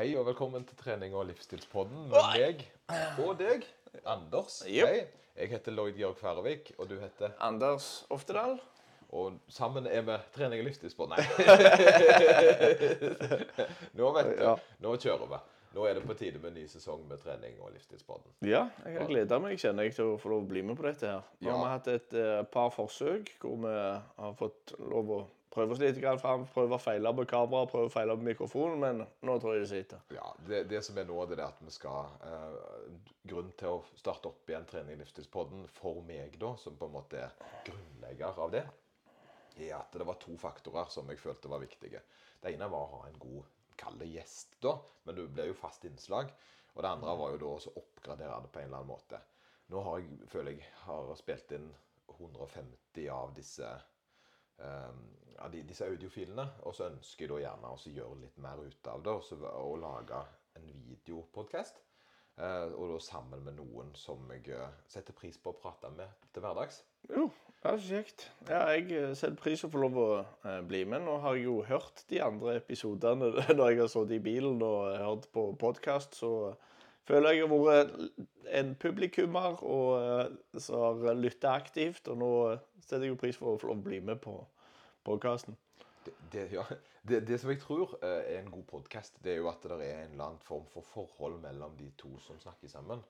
Hei og velkommen til trening- og livsstilspodden med meg og deg, Anders. Yep. Hei. Jeg heter Lloyd Georg Færøvik, og du heter Anders Oftedal. Og sammen er vi trening- og livsstilspodden. Nei. nå vet du. Ja. Nå kjører vi. Nå er det på tide med en ny sesong med trening- og livsstilspodden. Ja, jeg har gleda meg kjenner jeg, til å få lov å bli med på dette. her. Nå har vi hatt et uh, par forsøk hvor vi har fått lov å prøve oss litt fram. Prøve å feile på kamera, prøve å feile på mikrofonen, men nå tror jeg det sitter. Ja, det, det som er nå, det er at vi skal eh, Grunnen til å starte opp igjen trening- og livsstilspodden for meg, da, som på en måte er grunnlegger av det, er at det var to faktorer som jeg følte var viktige. Det ene var å ha en god kall det gjest, da, men du blir jo fast innslag. Og det andre var jo da å oppgradere det på en eller annen måte. Nå har jeg, føler jeg har spilt inn 150 av disse eh, av de, disse audiofilene, og så ønsker jeg gjerne å gjøre litt mer ut av det, og, så, og lage en videopodcast. Eh, og da sammen med noen som jeg eh, setter pris på å prate med til hverdags. Jo, det er kjekt. Ja, jeg eh, setter pris på å få lov å bli med. Nå har jeg jo hørt de andre episodene når jeg har sittet i bilen og hørt på podkast, så føler jeg har vært en publikummer og eh, som har lytta aktivt. Og nå setter jeg jo pris for å få bli med på podkasten. Det, det, ja, det, det som jeg tror eh, er en god podkast, det er jo at det er en eller annen form for forhold mellom de to som snakker sammen.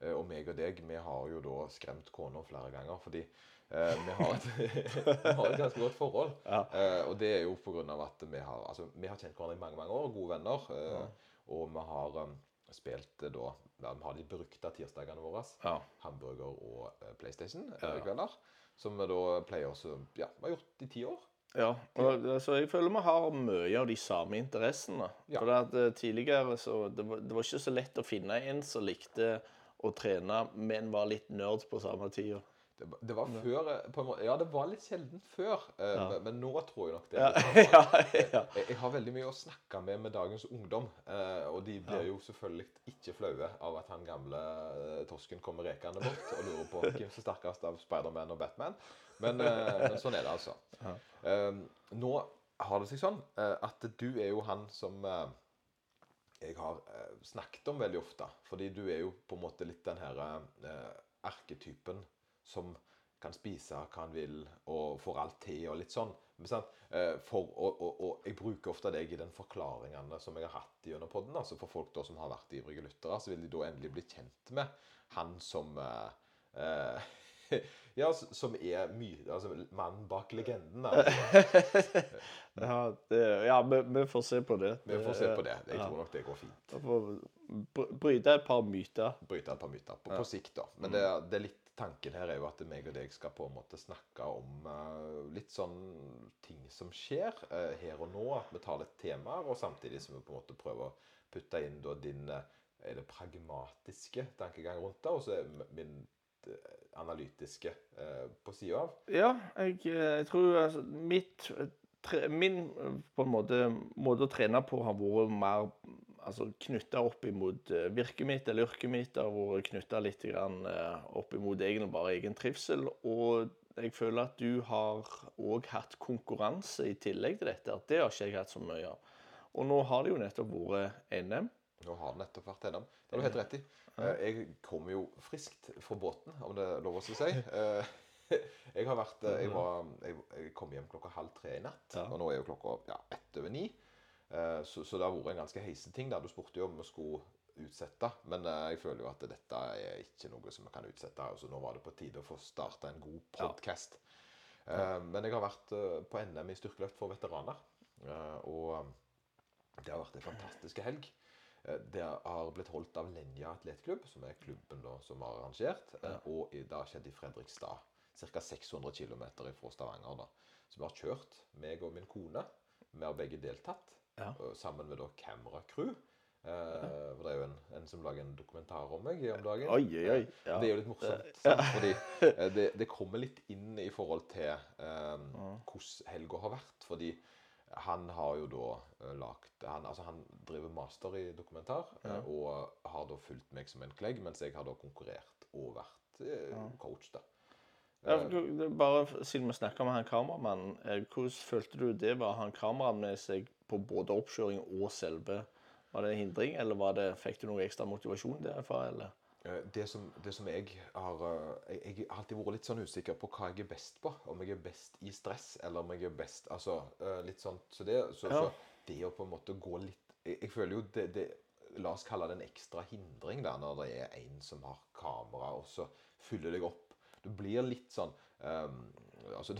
Eh, Og meg og deg, vi har jo da skremt kona flere ganger. Fordi Uh, vi, har et, vi har et ganske godt forhold. Ja. Uh, og det er jo av at vi har, altså, vi har kjent hverandre i mange mange år, gode venner. Eh, Og vi har um, spilt eh, da ja, Vi har de berukta tirsdagene våre. Ja. Hamburger og eh, PlayStation-kvelder. Som vi da pleier å Ja, har gjort i ti år. Ja, og, så jeg føler vi har mye av de samme interessene. Ja. For at eh, Tidligere så det var, det var ikke så lett å finne en som likte å trene, men var litt nerd på samme tida. Det, det var før eh, på en måte, Ja, det var litt sjelden før, eh, men, men nå tror jeg nok det. Ja, ja, ja. Jeg, jeg har veldig mye å snakke med med dagens ungdom, eh, og de blir jo selvfølgelig ikke flaue av at han gamle eh, torsken kommer rekende bort og lurer på hvem som er sterkest av Spiderman og Batman. Men, eh, men sånn er det, altså. Eh, nå har det seg sånn eh, at du er jo han som jeg har snakket om veldig ofte. Fordi du er jo på en måte litt den her arketypen som kan spise hva han vil og får alt til og litt sånn. Eh, for, og, og, og jeg bruker ofte deg i den forklaringene som jeg har hatt gjennom podden. Altså for folk da som har vært ivrige lyttere, så vil de da endelig bli kjent med han som eh, eh, Ja, som er my, altså mannen bak legenden. Da. Ja, det, ja vi, vi får se på det. Vi får se på det. Jeg tror nok det går fint. Bryte et par myter. bryte et par myter på, på sikt, da. Men det, det er litt tanken her er jo at meg og deg skal på en måte snakke om eh, litt sånn ting som skjer eh, her og nå. At vi tar litt temaer, og samtidig som vi på en måte prøver å putte inn da din eh, er det pragmatiske tankegang rundt det, og så er min analytiske på sida av. Ja, jeg, jeg tror altså, mitt tre, Min på en måte, måte å trene på har vært mer altså, knytta opp imot eh, virket mitt eller yrket mitt. Det har vært knytta litt grann, eh, opp imot egentlig bare egen trivsel. Og jeg føler at du har òg hatt konkurranse i tillegg til dette. At det har ikke jeg hatt så mye av. Og nå har det jo nettopp vært NM. Nå har det nettopp vært NM. Det har du helt rett i. Eh, Jeg kom jo friskt fra båten, om det er lov å si. Jeg har vært Jeg, var, jeg, jeg kom hjem klokka halv tre i natt, og nå er jo klokka ja, ett over ni. Eh, Så, så det har vært en ganske heisen ting. Du spurte jo om vi skulle utsette, men eh, jeg føler jo at dette er ikke noe som vi kan utsette. Så nå var det på tide å få starta en god podkast. Men jeg har vært eh, på NM i styrkeløft for veteraner, eh, og det har vært en fantastisk helg. Eh, Det har blitt holdt av Lenja atletklubb, som er klubben da, som har arrangert. Ja. Og det har skjedd i Fredrikstad, ca. 600 km fra Stavanger. da. Så vi har kjørt, meg og min kone. Vi har begge deltatt, Ja. eh, sammen med da Camera Crew. Uh, for Det er jo en, en som lager en dokumentar om meg om dagen. Oi, oi, oi. Eh, Ja. Det er jo litt morsomt, sant? fordi uh, det, det kommer litt inn i forhold til eh, hvordan helga har vært. Fordi han har jo da uh, lagt han, altså han driver master i dokumentar eh, og har da fulgt meg som en klegg, mens jeg har da konkurrert og vært eh, coach, da. Ja, bare Siden vi snakker med han kameramannen, eh, hvordan følte du det var han kameramannen en med seg på både oppkjøring og selve Var det en hindring, eller var det, fikk du noe ekstra motivasjon derfra? eller? Eh, Det som, det som jeg har eh, jeg, jeg har alltid vært litt sånn usikker på hva jeg er best på. Om jeg er best i stress, eller om jeg er best Altså eh, litt sånn Så det, så, Ja. så det å på en måte gå litt Jeg, jeg føler jo det, det La oss kalle det en ekstra hindring der når det er en som har kamera, og så fyller deg opp. Du blir litt sånn um, Altså,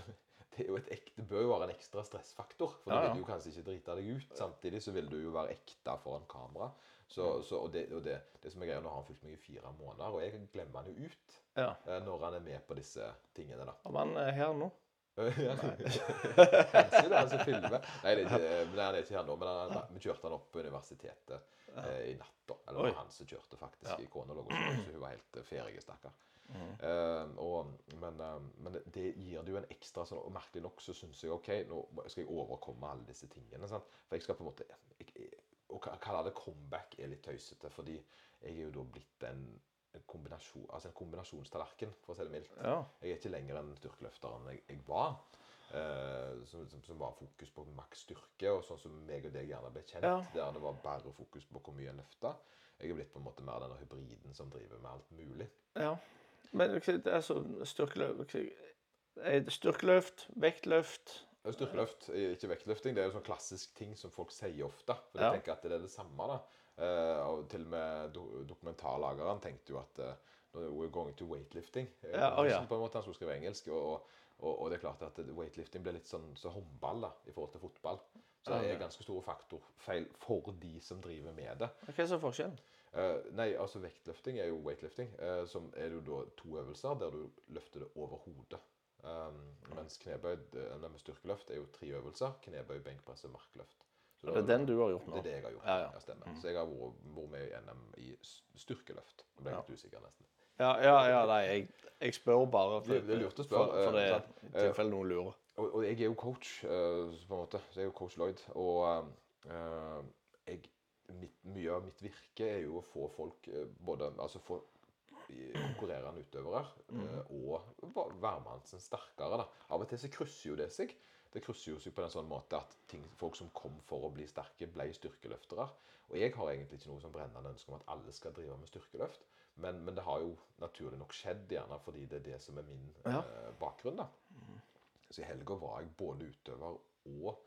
det, er jo et ekte, bør jo være en ekstra stressfaktor. For Ja, da ja. vil du kanskje ikke drite deg ut. Samtidig så vil du jo være ekte foran kamera. Så, så, og det, og det, det som er greia, Nå har han fulgt meg i fire måneder, og jeg glemmer han jo ut Ja. eh, når han er med på disse tingene. da. Om han er her nå? Kanskje det er han som filmer. Nei, det er ikke, eh, men han er ikke her nå. Men han, vi kjørte han opp på universitetet eh, i natt. da. Eller det var han som kjørte, faktisk. Ja. i Kona lå og så hun var helt eh, ferdig, stakkar. Mhm. Uh, og, men, uh, men det- gir det jo en ekstra sånn, Og merkelig nok så syns jeg OK, nå skal jeg overkomme alle disse tingene. Sant? For jeg skal på en måte jeg, jeg, Å kalle det comeback er litt tøysete, fordi jeg er jo da blitt en, kombinasjon, altså en kombinasjonstallerken, for å si det mildt. Ja. Jeg er ikke lenger en styrkeløfteren jeg, jeg var. Uh, som, som, som var fokus på maks styrke, og sånn som meg og deg gjerne ble kjent. Ja. Der det var bare fokus på hvor mye en løfta. Jeg er blitt på en måte mer denne hybriden som driver med alt mulig. ja. Men ok, det er så styrkeløft er Styrkeløft, vektløft Styrkeløft, eh, ikke vektløfting, det er jo sånn klassisk ting som folk sier ofte. For Ja. de tenker at det er det samme. da. Eh, og til og med do dokumentarlageren tenkte jo at uh, we're going to weightlifting. eh, Ja, å ja. på en måte Han skulle skrive engelsk. Og, og, og det er klart at eh, weightlifting blir litt sånn så håndball da, i forhold til fotball. Så det er ganske store faktorfeil for de som driver med det. Hva er så forskjellen? Eh, nei, altså vektløfting er jo weightlifting. uh, som er jo da to øvelser der du løfter det over hodet. Um, mens knebøy eller med styrkeløft er jo tre øvelser. Knebøy, benkpress og markløft. Så Det er den du har gjort nå? det er det jeg har gjort. Ja, ja. Jeg stemmer. Så jeg har vært, vært med i NM i styrkeløft. Nå ble jeg litt usikker nesten. Ja, ja, ja nei, jeg, jeg spør bare. For, Det- det spørre, For, for det eh, er tilfelle noen lurer. Og, og jeg er jo coach, eh, på en måte. Så jeg er jo coach Lloyd. Og uh, jeg, mitt, mye av mitt virke er jo å få folk eh, både Altså få konkurrerende utøvere mm. og va- hvermannsen sterkere. da. Av og til så krysser jo det seg. Det krysser jo seg på den sånn måte at ting, folk som kom for å bli sterke, ble styrkeløftere. Og jeg har egentlig ikke noe som brennende ønske om at alle skal drive med styrkeløft. Men, men det har jo naturlig nok skjedd, gjerne fordi det er det som er min Ja. eh, bakgrunn. da. Så i helga var jeg både utøver og eh,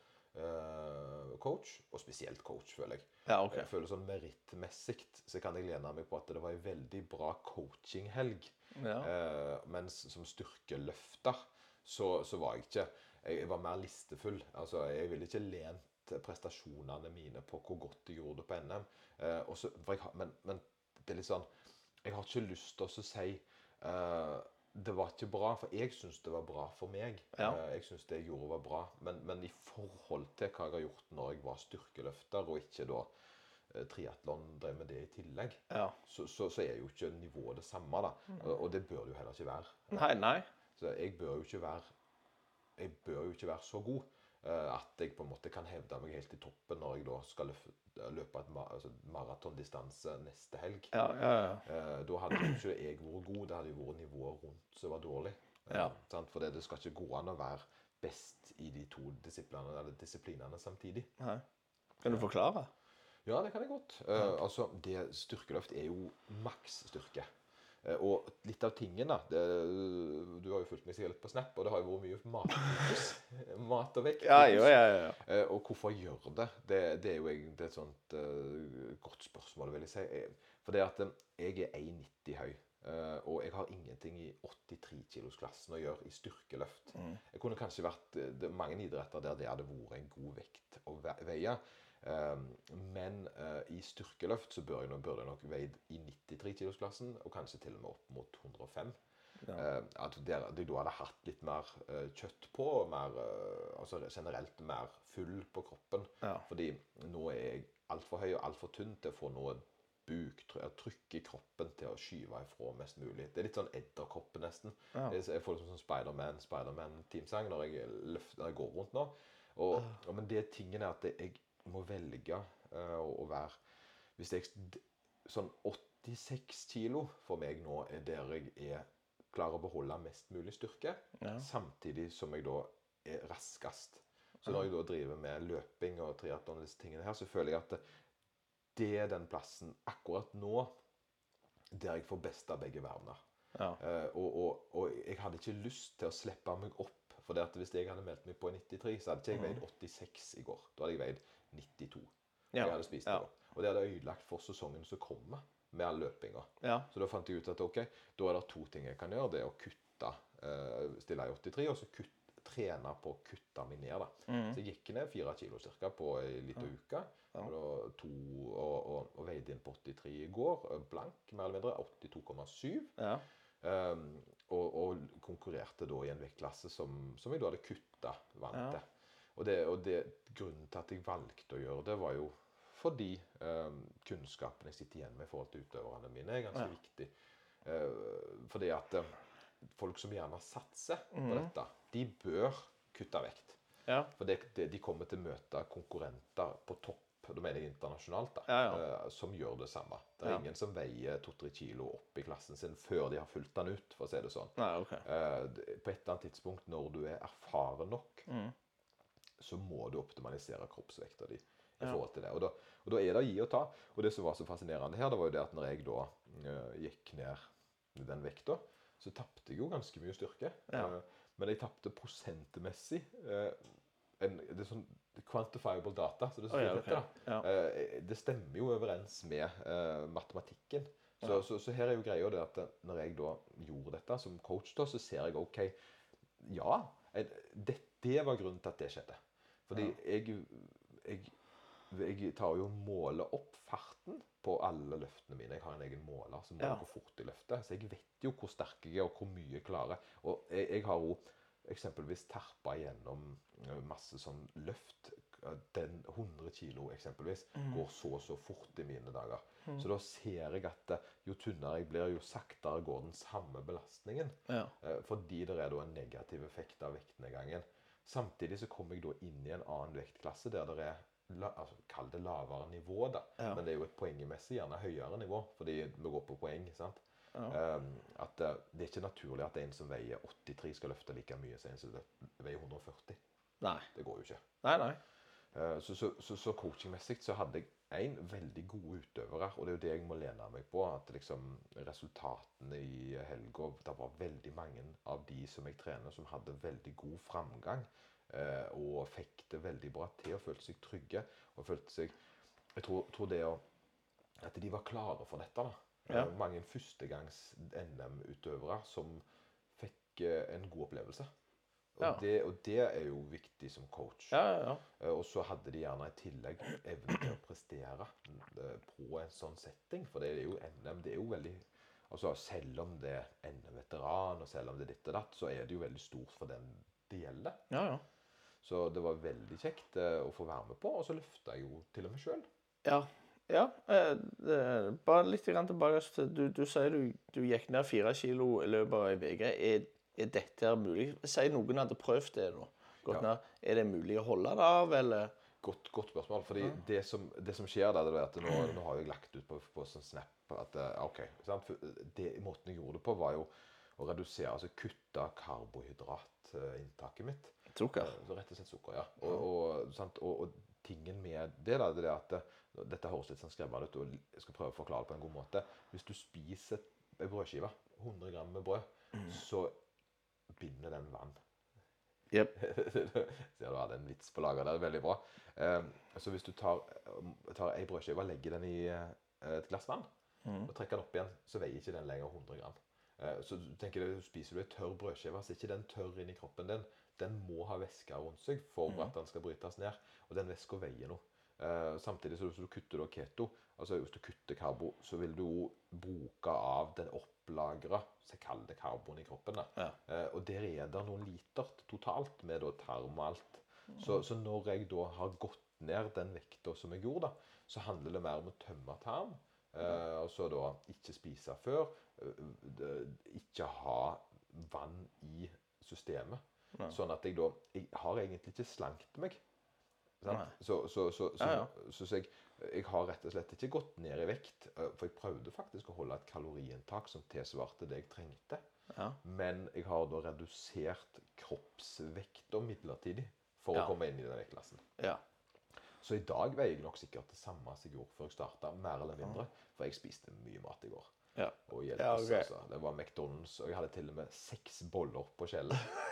coach, og spesielt coach, føler jeg. Ja, okay. Jeg føler sånn merittmessig så kan jeg lene meg på at det var en veldig bra coachinghelg. Ja. Eh, mens som styrkeløfter så, så var jeg ikke jeg, jeg var mer listefull. Altså, jeg ville ikke lent prestasjonene mine på hvor godt jeg gjorde det på NM. Eh, også, jeg, men, men det er litt sånn Jeg har ikke lyst til å si eh, det var ikke bra, for jeg syns det var bra for meg. Ja. Eh, jeg syns det jeg gjorde, var bra. Men, men i forhold til hva jeg har gjort når jeg var styrkeløfter, og ikke da eh, triatlon drev med det i tillegg, ja. så, så, så er jo ikke nivået det samme. da. Og, og det bør det jo heller ikke være. Nei, nei. Så jeg bør jo ikke være jeg bør jo ikke være så god at jeg på en måte kan hevde meg helt i toppen når jeg da skal løpe, et ma altså maratondistanse neste helg. Ja, ja, ja. Eh, da hadde jo ikke jeg vært god, det hadde jo vært nivået rundt som var dårlig. Eh, Ja. sant? For det, skal ikke gå an å være best i de to disiplinene, eller disiplinene samtidig. Nei. Kan du forklare? Ja, det kan jeg godt. Eh, altså, det Styrkeløft er jo maks styrke. Eh, og litt av tingen da, det, Du har jo fulgt meg sikkert litt på Snap, og det har jo vært mye matfokus. Mat og vekt. Ja, jo, ja, ja. Eh, og hvorfor gjør det? Det, det er jo egentlig et sånt uh, godt spørsmål, vil jeg si. For det at jeg er 1,90 høy. Uh, og jeg har ingenting i 83-kilosklassen å gjøre i styrkeløft. Jeg kunne kanskje vært Det mange idretter der det hadde vært en god vekt å veie. Eh, men eh, i styrkeløft så bør jeg, nok- burde jeg nok veid i 93-kilosklassen, og kanskje til og med opp mot 105. Ja. at jeg da hadde hatt litt mer eh, kjøtt på, mer, eh, altså generelt mer full på kroppen. Ja. Fordi nå er jeg altfor høy og altfor tynn til å få noe buktrykk i kroppen til å skyve ifra mest mulig. Det er litt sånn edderkoppe, nesten. Ja. Jeg, får det som sånn Spiderman Spiderman-teamsang når, når jeg går rundt nå. Og, ja. men det tingen er at jeg må velge eh, å, være Hvis jeg Sånn 86 kilo for meg nå er der jeg er klarer å beholde mest mulig styrke, Ja. samtidig som jeg da er raskest. Så når jeg da driver med løping og triatlon og disse tingene her, så føler jeg at det, er den plassen akkurat nå der jeg får best av begge verdener. Ja. Uh, og, og, og jeg hadde ikke lyst til å slippe meg opp. For det at hvis jeg hadde meldt meg på i 93, så hadde ikke jeg veid 86 i går. Da hadde jeg veid 92. Ja. Jeg hadde spist det da. Og det hadde ødelagt for sesongen som kommer, med all løpinga. Ja. Så da fant jeg ut at ok, da er det to ting jeg kan gjøre. Det er å kutte, uh, stille i 83, og så kutte trene på å kutte meg ned. da. Mm. Så jeg gikk ned fire kilo cirka på ei lita uke. Og, da to, og, og, og veide inn på 83 i går. eh, Blank, mer eller mindre. 82,7. Ja. Um, og, og konkurrerte da i en vektklasse som, som jeg da hadde kutta vann Ja. til. Og, det, og det, grunnen til at jeg valgte å gjøre det, var jo fordi um, kunnskapen jeg sitter igjen med i forhold til utøverne mine, er ganske Ja. viktig. Uh, fordi at uh, folk som gjerne satser på Mhm. dette, de bør kutte vekt. Ja. For det, det, de kommer til å møte konkurrenter på topp, da mener jeg internasjonalt, da, Ja, eh, som gjør det samme. Det er ingen som veier 2-3 kilo opp i klassen sin før de har fulgt den ut, for å si det sånn. Nei, okay. Eh, på et eller annet tidspunkt når du er erfaren nok, Mm. Så må du optimalisere kroppsvekta di i forhold til det. Og da, og da er det å gi og ta. Og det som var så fascinerende her, det var jo det at når jeg da uh, gikk ned den vekta, så tapte jeg jo ganske mye styrke. Ja. Uh, men jeg tapte prosentmessig uh, en, Det er sånn quantifiable data, så det, Å, ja, okay. ok. Ja. Eh, det stemmer jo overens med eh, matematikken. Så, så, så her er jo greia det at eh, når jeg da gjorde dette som coach, da, så ser jeg OK Ja, eh, det, det var grunnen til at det skjedde. Fordi jeg, jeg, jeg tar jo måler opp farten på alle løftene mine. Jeg har en egen måler som måler Ja. hvor fort jeg løfter. Så jeg vet jo hvor sterk jeg er, og hvor mye jeg klarer. Og jeg, jeg har jo eksempelvis terpa gjennom eh, masse sånn løft. Den 100 kilo eksempelvis går så og så fort i mine dager. Så da ser jeg at eh, jo tynnere jeg blir, jo saktere går den samme belastningen. Ja. Eh, Fordi det er da en negativ effekt av vektnedgangen. Samtidig så kommer jeg da inn i en annen vektklasse der det er la, altså, Kall det lavere nivå, da. Ja. Men det er jo et poengemessig gjerne høyere nivå, fordi vi går på poeng. sant? Ja. Um, at uh, Det er ikke naturlig at en som veier 83, skal løfte like mye som en som veier 140. Nei. Det går jo ikke. Nei, nei. Uh, Så, så, så, så coachingmessig så hadde jeg en veldig gode utøvere, og det er jo det jeg må lene meg på. At liksom resultatene i helga Det var veldig mange av de som jeg trener, som hadde veldig god framgang. eh, Og fikk det veldig bra til og følte seg trygge. Og følte seg Jeg tror, tror det å At de var klare for dette. da. Ja. Mange førstegangs NM-utøvere som fikk eh, en god opplevelse. Og, Ja. det, og det er jo viktig som coach. Ja, ja. Eh, Og så hadde de gjerne i tillegg evne til å prestere eh, på en sånn setting. For det er jo NM det er jo veldig altså Selv om det er NM-veteran, og selv om det er ditt og datt, så er det jo veldig stort for den det gjelder. ja, ja. Så det var veldig kjekt eh, å få være med på. Og så løfta jeg jo til og med sjøl. Ja. ja bare litt tilbake du, du sier du, du gikk ned fire kilo i løpet av ei uke. Er, dette her mulig? Si noen hadde prøvd det nå. Gått Ja. ned. Er det mulig å holde det av, eller? Godt, godt spørsmål. fordi det, som, det som skjer da, det er at nå, nå har jeg lagt ut på, på sånn Snap at eh, OK. Sant? For det, måten jeg gjorde det på, var jo å redusere, altså kutte karbohydratinntaket mitt. Sukker? Eh, Så rett og slett sukker, ja. Og, og, sant? og, og tingen med det, da, det er at det, Dette høres litt sånn skremmende ut, og jeg skal prøve å forklare det på en god måte. Hvis du spiser ei brødskive, 100 gram med brød, så binder den vann. Yep. Ser du hadde en vits på lager der. Veldig bra. Eh, så hvis du tar, tar ei brødskive og legger den i eh, et glass vann, og trekker den opp igjen, så veier ikke den lenger 100 gram. Eh, så du tenker du, Spiser du ei tørr brødskive, så er ikke den tørr inni i kroppen din. Den må ha væske rundt seg for at den skal brytes ned. Og den væska veier noe. Eh, samtidig så hvis du kutter keto, altså hvis du kutter karbo, så vil du bruke av den opplagra kalde karboen karbon i kroppen. Ja. Eh, og der er det noen liter totalt med tarm og alt. Så, så når jeg da har gått ned den vekta som jeg gjorde, da, så handler det mer om å tømme tarm. Uh, og så da ikke spise før. Uh, ikke ha vann i systemet. Sånn at jeg da Jeg har egentlig ikke slankt meg. Så, så, så, så, jeg, jeg har rett og slett ikke gått ned i vekt. eh, For jeg prøvde faktisk å holde et kaloriinntak som tilsvarte det jeg trengte. Ja. Men jeg har da redusert kroppsvekta midlertidig for å komme inn i den vektklassen. ja. Så i dag veier jeg nok sikkert det samme som jeg gjorde før jeg starta, mer eller mindre. For jeg spiste mye mat i går. Ja. Og hjelpes, Ja, okay. altså. Det var McDonald's, og jeg hadde til og med seks boller på skjellet.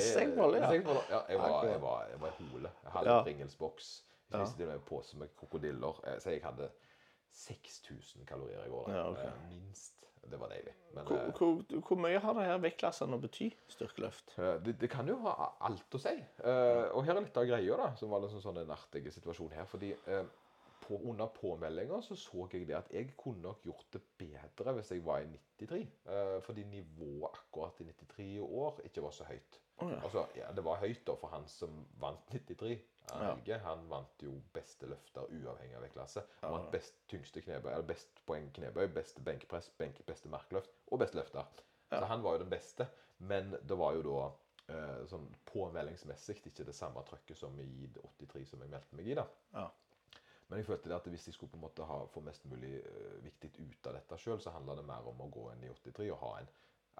Sekkbolle, ja. Ja, jeg var, jeg var, jeg var i hole. Jeg hadde Ja. en Pringles-boks. Jeg spiste ja. en pose med krokodiller. Eh, Så jeg hadde 6000 kalorier i går. Ja, ok. Eh, Minst. Det var deilig. Men Hvor, eh, hvor, hvor mye har det her vektklassene å bety, styrkeløft? Det, det kan jo ha alt å si. Og her er litt av greia, da, som var en sånn en artig situasjon her. fordi på, under påmeldinga så så jeg det at jeg kunne nok gjort det bedre hvis jeg var i 93. Eh, fordi nivået akkurat i 93 år ikke var så høyt. Oh, ja. Altså, ja, Det var høyt da for han som vant 93. Han Ja. Han vant jo beste løfter uavhengig av klasse. Han vant best tyngste knebøy, eller best poeng knebøy, beste benkpress, benk, beste markløft og beste løfter. Så han var jo den beste. Men det var jo da eh, sånn påmeldingsmessig ikke det samme trøkket som i 83 som jeg meldte meg i. da. Ja. Men jeg følte det at hvis de skulle på en måte ha, få mest mulig uh, viktig ut av dette sjøl, så handla det mer om å gå inn i 83 og ha en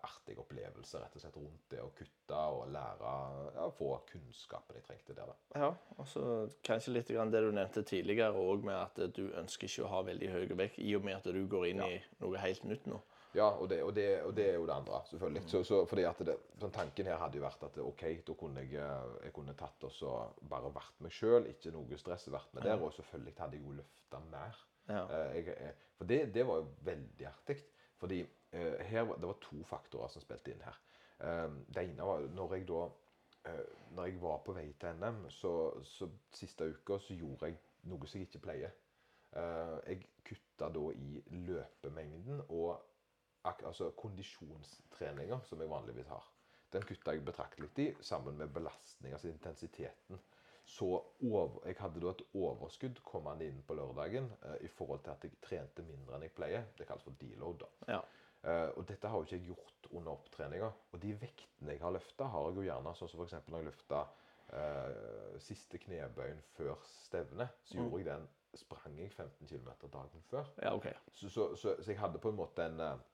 artig opplevelse rett og slett rundt det å kutte og lære ja, Få kunnskapen de trengte der. da. Ja, og så kanskje litt grann det du nevnte tidligere òg, med at du ønsker ikke å ha veldig høy vekt, i og med at du går inn i noe helt nytt nå. Ja, og det, og, det, og det er jo det andre, selvfølgelig. Så, så fordi at det, sånn Tanken her hadde jo vært at OK, da kunne jeg, eh, jeg kunne tatt og så bare vært meg sjøl, ikke noe stress, vært med der. Og selvfølgelig hadde jeg jo løfta mer. Ja. Eh, jeg, jeg, for det, det var jo veldig artig. Fordi eh, her, det var to faktorer som spilte inn her. Eh, det ene var når jeg da eh, Når jeg var på vei til NM, så, så siste uka så gjorde jeg noe som jeg ikke pleier. Eh, jeg kutta da i løpemengden og altså kondisjonstreninger som jeg vanligvis har. Den kutta jeg betraktelig i, sammen med belastning, altså intensiteten. Så over, jeg hadde da et overskudd kommende inn på lørdagen eh, i forhold til at jeg trente mindre enn jeg pleier. Det kalles for deload. da. Ja. Eh, og dette har jo ikke jeg gjort under opptreninga. Og de vektene jeg har løfta, har jeg jo gjerne sånn som f.eks. når jeg løfta eh, siste knebøyen før stevnet, så gjorde jeg den sprang jeg 15 km dagen før. ja, okay. Så, så, så, så jeg hadde på en måte en eh,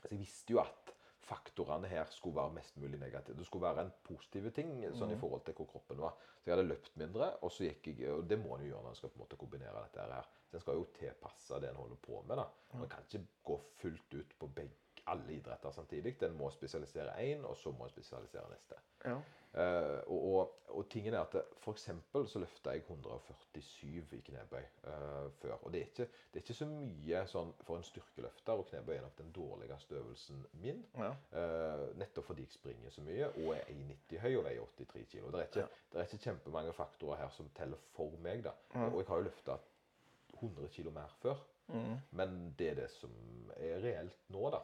Så jeg visste jo at faktorene her skulle være mest mulig negative. Det skulle være en positiv ting sånn i forhold til hvor kroppen var. Så jeg hadde løpt mindre, og så gikk jeg Og det må en jo gjøre når en skal på en måte kombinere dette her. Så en skal jo tilpasse det en holder på med. da. Man kan ikke gå fullt ut på begge, alle idretter samtidig. En må spesialisere én, og så må en spesialisere neste. Ja. Eh, og, og, og tingen er at f.eks. så løfta jeg 147 i knebøy uh, før. Og det er, ikke, det er ikke så mye sånn for en styrkeløfter, og knebøy er nok den dårligste øvelsen min. Ja. Uh, nettopp fordi jeg springer så mye og er 1,90 høy og veier 83 kg. Det er ikke, det er ikke kjempemange faktorer her som teller for meg. da. Og jeg har jo løfta 100 kg mer før. Men det er det som er reelt nå, da.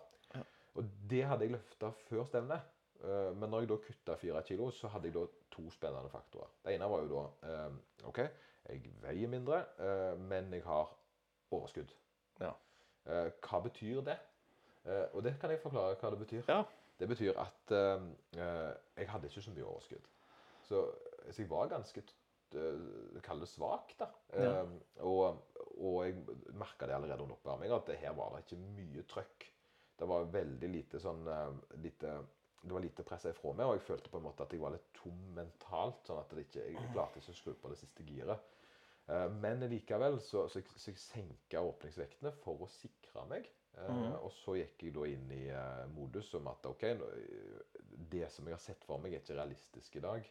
Og det hadde jeg løfta før stevnet. Eh, Men når jeg da kutta fire kilo, så hadde jeg da to spennende faktorer. Det ene var jo da eh, OK, jeg veier mindre, eh, men jeg har overskudd. Ja. Hva betyr det? Og det kan jeg forklare hva det betyr. Ja. Det betyr at jeg hadde ikke så mye overskudd. Så, så jeg var ganske Kall det svak, da. Ja. Og, og jeg merka det allerede under oppvarminga at det her var det ikke mye trøkk. Det var veldig lite sånn lite, Det var lite pressa ifra meg, og jeg følte på en måte at jeg var litt tom mentalt. sånn at det ikke, jeg klarte ikke å skru på det siste giret. Eh, Men likevel så, så, så jeg senka åpningsvektene for å sikre meg. Mm. Og så gikk jeg da inn i eh, modus om at OK, det som jeg har sett for meg, er ikke realistisk i dag.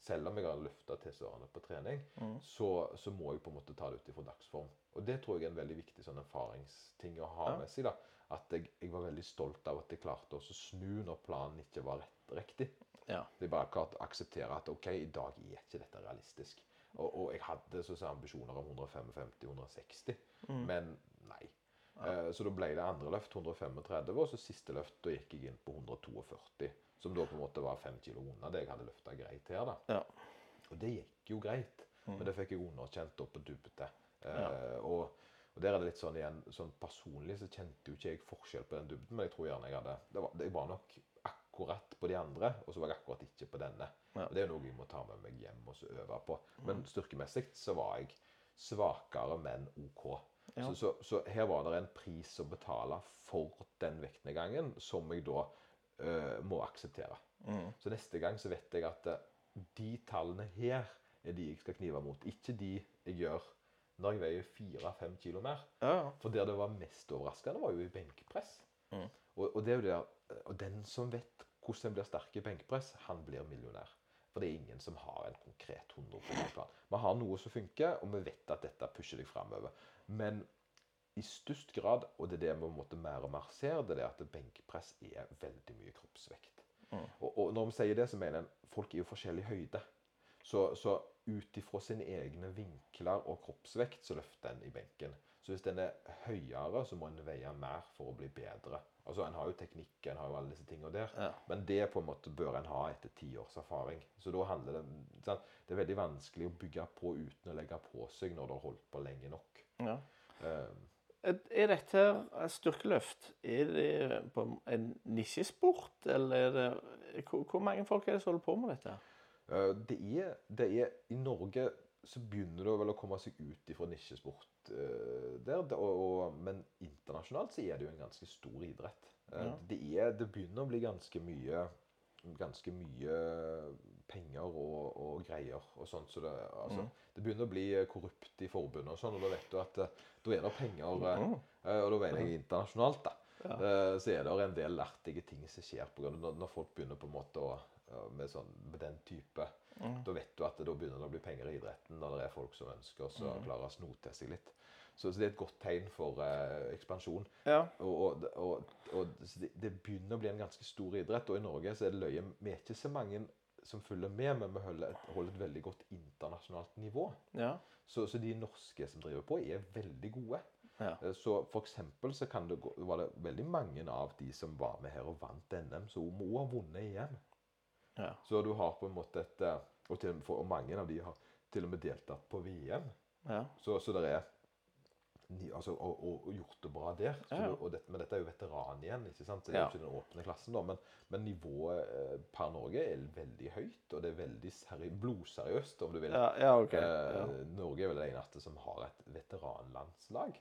Selv om jeg har løfta tilsvarende på trening, så, så må jeg på en måte ta det ut ifra dagsform. Og det tror jeg er en veldig viktig sånn erfaringsting å ha Ja. med seg. da, At jeg, jeg var veldig stolt av at jeg klarte å snu når planen ikke var rett, riktig. Ja. Jeg bare klarte å akseptere at OK, i dag er ikke dette realistisk. Og, og jeg hadde så å si ambisjoner om 155-160, men nei. Ja. så da ble det andre løft 135, og så siste løft da gikk jeg inn på 142. Som da på en måte var fem kilo unna det jeg hadde løfta greit her. da. Ja. Og det gikk jo greit, men det fikk jeg underkjent opp på duppete. Eh, og, og der er det litt sånn igjen, sånn personlig så kjente jo ikke jeg forskjell på den dybden, men jeg tror gjerne jeg hadde det var, Jeg var nok akkurat på de andre, og så var jeg akkurat ikke på denne. Ja. Og Det er noe jeg må ta med meg hjem og så øve på. Men styrkemessig så var jeg svakere, men OK. Ja. Så, så, så her var det en pris å betale for den vektnedgangen som jeg da øh, må akseptere. Så neste gang så vet jeg at eh, de tallene her er de jeg skal knive mot. Ikke de jeg gjør når jeg veier fire-fem kilo mer. Ja, ja. For der det var mest overraskende, var jo i benkpress. Mm. Og, og, det er jo der, og den som vet hvordan en blir sterk i benkpress, han blir millionær. For det er ingen som har en konkret 100 plan. Vi har noe som funker, og vi vet at dette pusher deg framover. Men i størst grad, og det er det vi på en måte mer og mer ser, det er at benkpress er veldig mye kroppsvekt. Mm. Og, og når vi sier det, så mener en folk er jo forskjellig høyde. Så, så ut ifra sine egne vinkler og kroppsvekt så løfter en i benken. Så hvis den er høyere, så må en veie mer for å bli bedre. Altså, En har jo teknikk, en har jo alle disse tingene der. Ja. Men det på en måte bør en ha etter ti års erfaring. Så da handler det sant? Det er veldig vanskelig å bygge på uten å legge på seg når du har holdt på lenge nok. ja. Eh, Er dette her styrkeløft er det på en nisjesport, eller er det hvor, hvor mange folk er det som holder på med dette? Eh, Det er, det er I Norge så begynner det vel å komme seg ut ifra nisjesport eh, der. Og, og, men internasjonalt så er det jo en ganske stor idrett. Eh, Ja. Det, er, det begynner å bli ganske mye ganske mye penger og, og greier og sånt. Så det, altså, Mm. det begynner å bli korrupt i forbundet og sånn, og da vet du at da er det penger Mm. Og da mener jeg internasjonalt, da. Ja. Så er det en del artige ting som skjer på grunn av når, folk begynner på en måte å med, sånn, den type Mm. Da vet du at det, da begynner det å bli penger i idretten når det er folk som ønsker å Mm. klare å snote seg litt. Så, så det er et godt tegn for eh, ekspansjon. Ja. Og, og, og, og det, det begynner å bli en ganske stor idrett. Og i Norge så er det løye Vi er ikke så mange som følger med, men vi holder et, holder et veldig godt internasjonalt nivå. ja. Så, så de norske som driver på, er veldig gode. Ja. Eh, Så for eksempel så kan det gå, var det veldig mange av de som var med her og vant NM, som må ha vunnet EM. Ja. Så du har på en måte et eh, Og, til, og mange av de har til og med deltatt på VM. ja. Så, så det er altså, og, og, og gjort det bra der. Ja, det, og det, men dette er jo veteran igjen, ikke sant? Så det er jo ikke den åpne klassen. da, Men, men nivået eh, per Norge er veldig høyt, og det er veldig seri blodseriøst, om du vil. Ja, ja, OK. Eh. Norge er vel det eneste som har et veteranlandslag.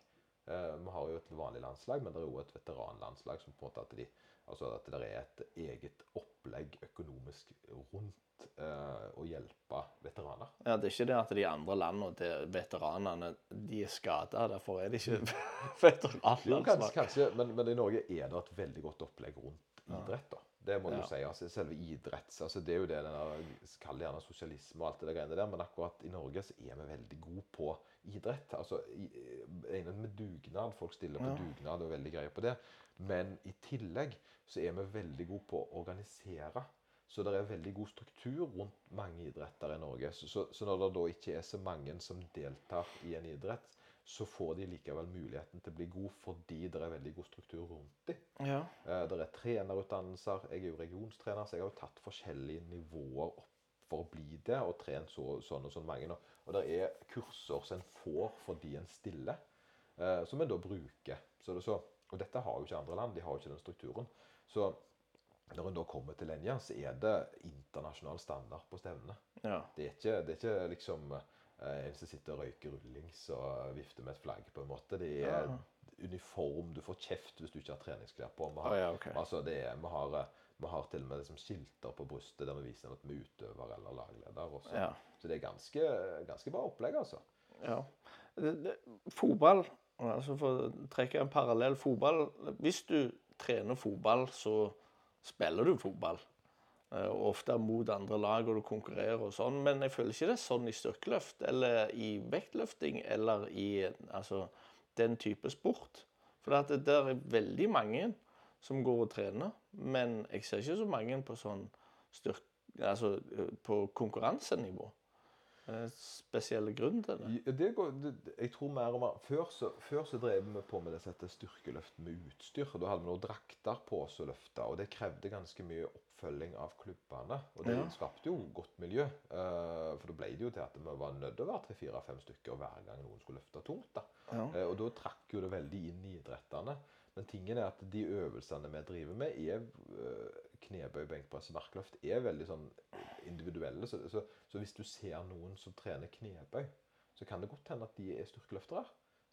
Eh, vi har jo et vanlig landslag, men det er jo et veteranlandslag som på en måte at, de, altså at det er et eget opplegg økonomisk rundt eh, å hjelpe veteraner. ja, Det er ikke det at de andre landene til veteranene de er skada, derfor er de ikke Jo, kanskje, kanskje men, men i Norge er det et veldig godt opplegg rundt idrett. da. Det må du Ja. si. altså Selve idretts... altså Det er jo det den der, Kall det gjerne sosialisme og alt det greiene der, men akkurat i Norge så er vi veldig gode på idrett. altså i, Egnet med dugnad. Folk stiller på Ja. dugnad og er veldig greie på det. Men i tillegg så er vi veldig gode på å organisere. Så det er veldig god struktur rundt mange idretter i Norge. Så, så, så når det da ikke er så mange som deltar i en idrett, så får de likevel muligheten til å bli god fordi det er veldig god struktur rundt dem. Ja. Eh, Det er trenerutdannelser. Jeg er jo regionstrener, så jeg har jo tatt forskjellige nivåer opp for å bli det, og trent så, sånn og sånn mange. Og, og det er kurser som en får fordi en stiller, eh, som en da bruker. Så det, så, og dette har jo ikke andre land, de har jo ikke den strukturen. Så når en da kommer til Lenja, så er det internasjonal standard på stevnene. ja. Det er ikke, det er ikke liksom eh, en som sitter og røyker rullings og vifter med et flagg, på en måte. Det er Ja. uniform. Du får kjeft hvis du ikke har treningsklær på. Vi har, har, ja, okay. altså det er, vi har, eh, vi har til og med liksom skilter på brystet der vi viser at vi er utøver eller lagleder. Også. Ja. Så det er ganske, ganske bra opplegg, altså. ja. Det, det, fotball altså For å trekke en parallell fotball Hvis du trener fotball, så spiller du fotball. Eh, Og ofte mot andre lag, og du konkurrerer og sånn. Men jeg føler ikke det er sånn i styrkeløft eller i vektløfting eller i altså, den type sport. For det er veldig mange som går og trener, men jeg ser ikke så mange på sånn styrke... Altså på konkurransenivå. Eh, Spesielle grunn til det. Det går, det, jeg tror mer og mer Før så, før så drev vi på med det som heter styrkeløft med utstyr. Da hadde vi noen drakter på oss og løfte, og det krevde ganske mye oppfølging av klubbene. Og det Ja. skapte jo godt miljø. eh, for da ble det jo til at vi var nødt til å være tre-fire-fem stykker hver gang noen skulle løfte tungt. da. Ja. Eh, og da trakk jo det veldig inn i idrettene. Men tingen er at de øvelsene vi driver med, er knebøy, benkpress og markløft, er veldig sånn individuelle. Så, så, så hvis du ser noen som trener knebøy, så kan det godt hende at de er styrkeløftere.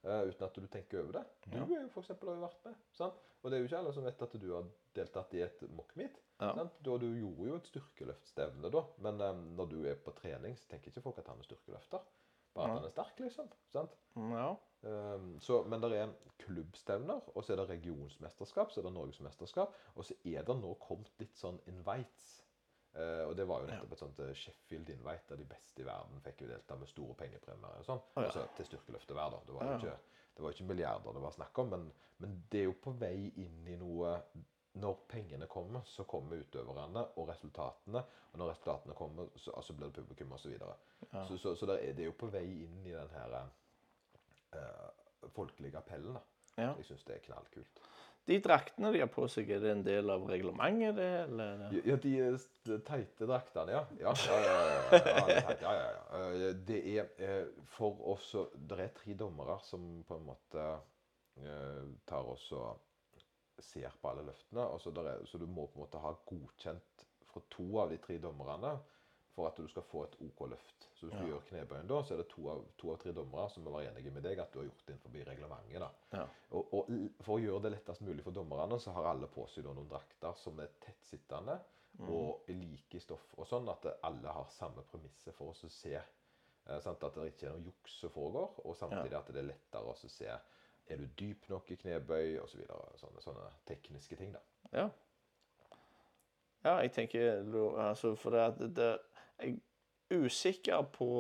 Uh, uten at du tenker over det. Du Ja. er jo for eksempel, har jo vært med. sant? Og det er jo ikke alle som vet at du har deltatt i et mock-meet. Ja. sant? Da, du gjorde jo et styrkeløftstevne da, men um, når du er på trening, så tenker ikke folk at han er styrkeløfter. Bare at han er sterk, liksom. sant? Ja. Um, så, men det er klubbstevner, og så er det regionsmesterskap, så er det norgesmesterskap, og så er det nå kommet litt sånn invites. Eh, og det var jo nettopp et sånt eh, Sheffield Invite, der de beste i verden fikk jo delta med store pengepremier og sånn. oh, ja. Altså til styrkeløftet hver, da. Det var jo ikke, det var ikke milliarder det var snakk om, men, men det er jo på vei inn i noe når pengene kommer, så kommer utøverne og resultatene. Og når resultatene kommer, så altså blir det publikum osv. Så, videre. Ja. så, så, så er, det er jo på vei inn i den her uh, folkelige appellen. da. ja. Jeg syns det er knallkult. De draktene de har på seg, er det en del av reglementet, det? Eller? Ja, de teite draktene, ja. Ja, ja, ja. ja, ja, ja, ja. Eh, Det er eh, for oss Det er tre dommere som på en måte eh, tar oss og ser på alle løftene. så du må på en måte ha godkjent fra to av de tre dommerne for at du skal få et OK løft. Så hvis du Ja. gjør knebøyen da, så er det to av, to av tre dommere som må være enige med deg at du har gjort det innenfor reglementet. da. Ja. Og, og for å gjøre det lettest mulig for dommerne, så har alle på seg noen drakter som er tettsittende og er like i stoff, og sånn at alle har samme premisset for oss å se. Eh, sant? At det ikke er noe juks som foregår, og samtidig at det er lettere å se er du dyp nok i knebøy osv. Så videre, sånne, sånne tekniske ting. da. Ja. Ja, jeg tenker altså, For det at det, jeg er usikker på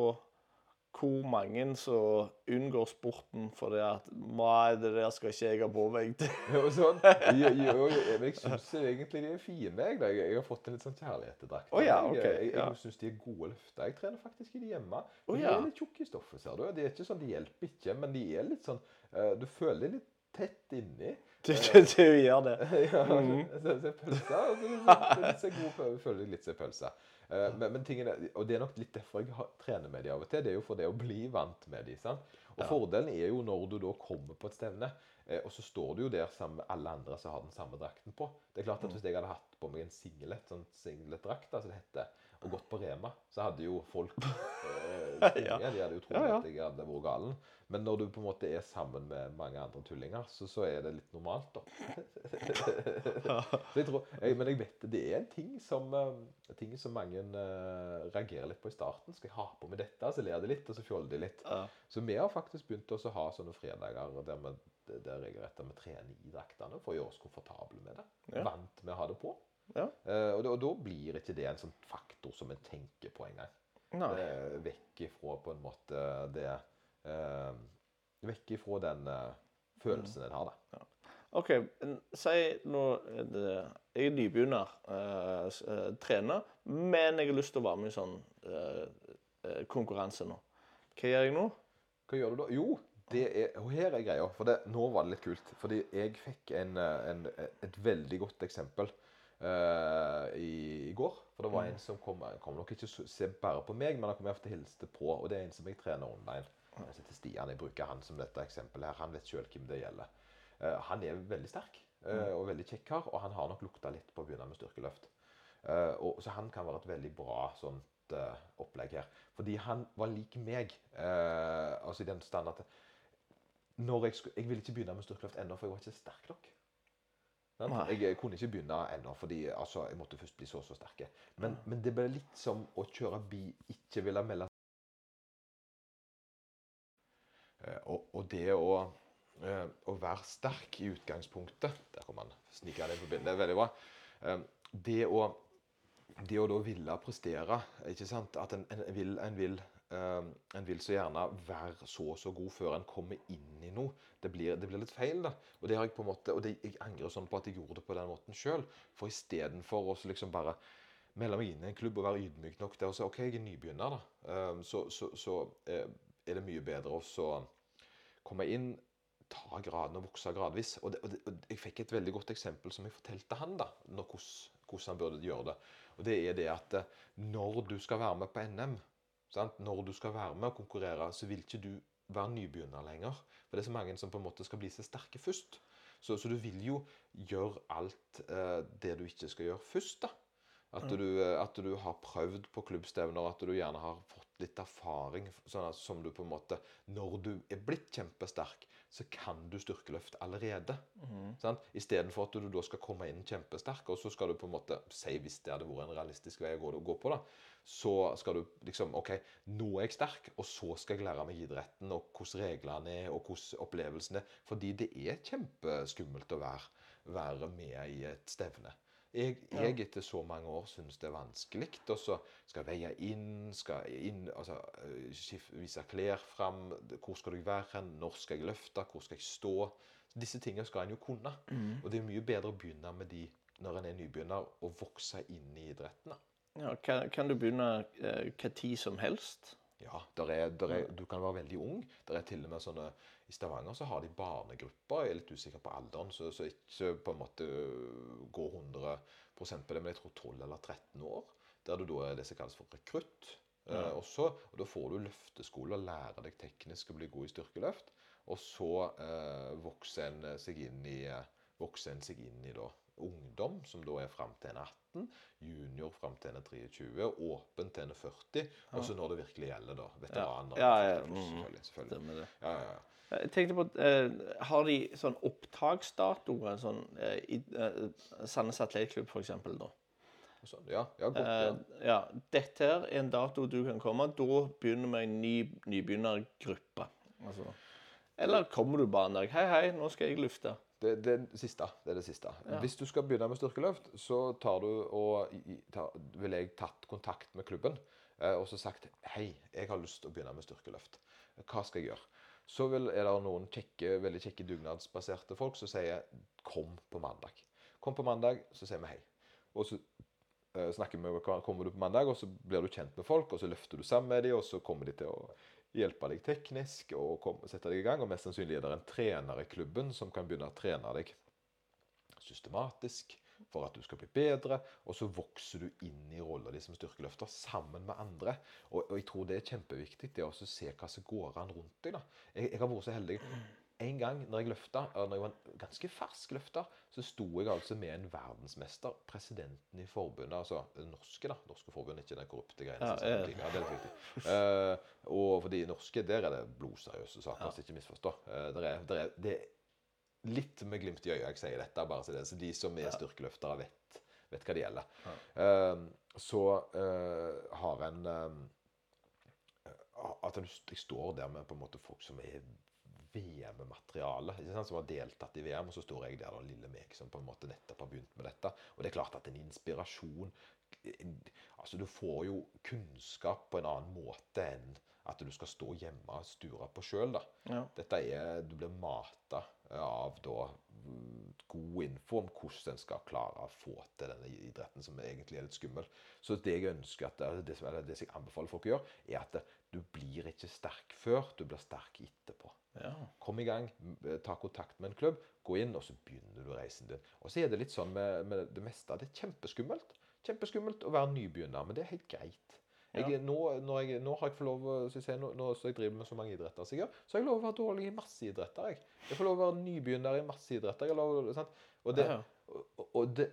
hvor mange som unngår sporten fordi at Nei, det der skal ikke jeg ha på meg. jo, sånn, jo, jo, jeg syns egentlig de er fine. Jeg, jeg, jeg har fått en litt sånn kjærlighet til. Å ja, jeg ok, jeg, jeg, ja. syns de er gode løfter. Jeg trener faktisk i de hjemme. De ja. er litt tjukke i stoffet, ser du. De er ikke sånn, de hjelper ikke, men de er litt sånn eh, Du føler deg litt tett inni. Du, du, du gjør det. ja, Mm. så, så pølse. og så- så- så Litt så god føler jeg litt som pølse. Eh, men, men tingen er, og det er nok litt derfor jeg har, trener med de av og til. Det er jo for det å bli vant med de. sant? Og Ja. fordelen er jo når du da kommer på et stevne, eh, og så står du jo der sammen med alle andre som har den samme drakten på. Det er klart Mm. at Hvis jeg hadde hatt på meg en singlet, sånn singletdrakt, altså det heter, og gått på Rema, så hadde jo folk eh, Ja. De hadde jo trodd at jeg hadde vært galen. Men når du på en måte er sammen med mange andre tullinger, så, så er det litt normalt, da. Jeg tror, jeg, men jeg vet det er en ting som, eh, ting som mange uh, reagerer litt på i starten. Skal jeg ha på meg dette? Så ler de litt, og så fjoller de litt. Ja. Så vi har faktisk begynt å ha sånne fredager der vi, der regelrett vi trener i draktene for å gjøre oss komfortable med det. Ja. Vant med å ha det på. Ja. Uh, og, da, og da blir ikke det en sånn faktor som en tenker på engang. Vekk ifra på en måte det eh, Vekk ifra den eh, følelsen en har, da. OK, si nå er det, Jeg er nybegynner, eh, eh, trener, men jeg har lyst til å være med i sånn eh, eh, konkurranse nå. Hva gjør jeg nå? Hva gjør du da? Jo, det er, og her er greia. For det, nå var det litt kult. Fordi jeg fikk en, eh, en, et veldig godt eksempel Uh, i, i går. For det var en som kom kom nok ikke se bare på meg, men han kom ofte hilste på. Og det er en som jeg trener online. Han heter Stian. Jeg bruker han som dette eksempelet her. Han vet sjøl hvem det gjelder. Eh, han er veldig sterk eh, og veldig kjekk kar, og han har nok lukta litt på å begynne med styrkeløft. Eh, og, så han kan være et veldig bra sånt opplegg her. Fordi han var lik meg. altså i den stand at jeg, skulle, jeg ville ikke begynne med styrkeløft ennå, for jeg var ikke sterk nok. Jeg, jeg kunne ikke begynne ennå, fordi altså, jeg måtte først bli så så sterk. Men, men det ble litt som å kjøre bil, ikke ville melde og, og det å, eh, å være sterk i utgangspunktet Der kom han snikende inn på bildet. Det veldig bra. Eh, det å, det å da ville prestere ikke sant? At en, en vil, en vil eh, en vil så gjerne være så og så god før en kommer inn i noe. Det blir, det blir litt feil. da. Og det har jeg på en måte, og det, jeg angrer sånn på at jeg gjorde det på den måten sjøl. For istedenfor å liksom bare melde meg inn i en klubb og være ydmyk nok der og si OK, jeg er nybegynner, da. Eh, så så, så eh, er det mye bedre å komme inn, ta graden og vokse gradvis. Og, det, og, det, og jeg fikk et veldig godt eksempel som jeg fortalte han, da, hvordan, han burde gjøre det. Og det er det at eh, når du skal være med på NM, sant? når du skal være med og konkurrere, så vil ikke du være nybegynner lenger. For det er så mange som på en måte skal bli så sterke først. Så, så du vil jo gjøre alt eh, det du ikke skal gjøre først, da. At du, eh, at du har prøvd på klubbstevner, at du gjerne har fått litt erfaring sånn at, som du på en måte Når du er blitt kjempesterk, så kan du styrkeløft allerede. Mm. Sant? Istedenfor at du da skal komme inn kjempesterk, og så skal du på en måte si hvis det hadde vært en realistisk vei å gå, gå på, da, så skal du liksom OK, nå er jeg sterk, og så skal jeg lære meg idretten, og hvordan reglene er, og hvordan opplevelsen er. Fordi det er kjempeskummelt å være, være med i et stevne. Jeg, jeg, etter så mange år syns det er vanskelig. Og så skal jeg veie inn, skal inn altså, øh, vise klær fram. Hvor skal jeg være hen? Når skal jeg løfte? Hvor skal jeg stå? Disse tingene skal en jo kunne. Mm. Og det er mye bedre å begynne med de når en er nybegynner, og vokse inn i idretten. Ja, kan, kan, du begynne eh, hva tid som helst? Ja, der er, der er, du kan være veldig ung. Der er til og med sånne i Stavanger så har de barnegrupper. Jeg er litt usikker på alderen, så, så ikke på en måte går 100 på det, men jeg tror 12 eller 13 år. Der du da er det som kalles for rekrutt. Ja. Eh, også, og Da får du løfteskole og lærer deg teknisk å bli god i styrkeløft. Og så eh, vokser en seg inn i, vokser en seg inn i da, ungdom, som da er fram til en 18, junior fram til en 23, åpen til en 40, og så når det virkelig gjelder, da. Veteraner. Ja, ja, ja. Selvfølgelig. selvfølgelig. Det. Ja, ja, ja. Jeg tenkte på, eh, Har de sånn opptaksdatoer? Sånn, eh, i eh, Sandnes Atletklubb, f.eks. Sånn, ja, ja, godt, ja. Eh, ja. Dette her er en dato du kan komme. Da begynner vi en ny nybegynnergruppe. Altså. Eller kommer du bare en dag 'Hei, hei, nå skal jeg lufte'. Det, det, siste. det er det siste. Ja. Hvis du skal begynne med styrkeløft, så tar du og tar, ville jeg tatt kontakt med klubben eh, og så sagt 'Hei, jeg har lyst til å begynne med styrkeløft. Hva skal jeg gjøre?' Så vil, er det noen kjekke, veldig kjekke dugnadsbaserte folk som sier 'kom på mandag'. Kom på mandag, så sier vi hei. Og så uh, snakker vi kommer du på mandag, og så blir du kjent med folk, og så løfter du sammen med dem, og så kommer de til å hjelpe deg teknisk og kom, sette deg i gang. Og mest sannsynlig er det en trener i klubben som kan begynne å trene deg systematisk for at du skal bli bedre. Og så vokser du inn i rolla di som styrkeløfter sammen med andre. Og, og, jeg tror det er kjempeviktig det å se hva som går an rundt deg. da. Jeg, jeg har vært så heldig. En gang når jeg løfta, når jeg var en ganske fersk løfter, så sto jeg altså med en verdensmester, presidenten i forbundet, altså det norske, da. Norske forbundet, ikke den korrupte greiene. Ja, ja. ja, det er viktig. Uh, og for de norske, der er det blodseriøse saker, ja. ikke misforstå. Uh, der er, der er, det litt med glimt i øyet jeg sier dette, bare så, det, så de som er styrkeløftere, vet, vet hva det gjelder. Uh, så har en At jeg står der med på en måte folk som er VM-materiale, som har deltatt i VM, og så står jeg der, da, lille meg, som på en måte nettopp har begynt med dette. Og det er klart at en inspirasjon Altså, du får jo kunnskap på en annen måte enn at du skal stå hjemme og sture på sjøl. Ja. Dette er Du blir mata av da god info om hvordan en skal klare å få til denne idretten, som egentlig er litt skummel. Så det jeg ønsker at, det, det jeg anbefaler folk å gjøre, er at du blir ikke sterk før, du blir sterk etterpå. Ja. Kom i gang, ta kontakt med en klubb, gå inn, og så begynner du reisen din. Og så er det litt sånn med, med det meste. Det er kjempeskummelt. Kjempeskummelt å være nybegynner, men det er helt greit. Jeg, nå, jeg, nå, har jeg fått lov si, nå, nå jeg driver med så mange idretter som jeg gjør, så har jeg lov å være dårlig i masse idretter. Jeg, jeg får lov å være nybegynner i masse idretter. Lov, og, det, og, og, det,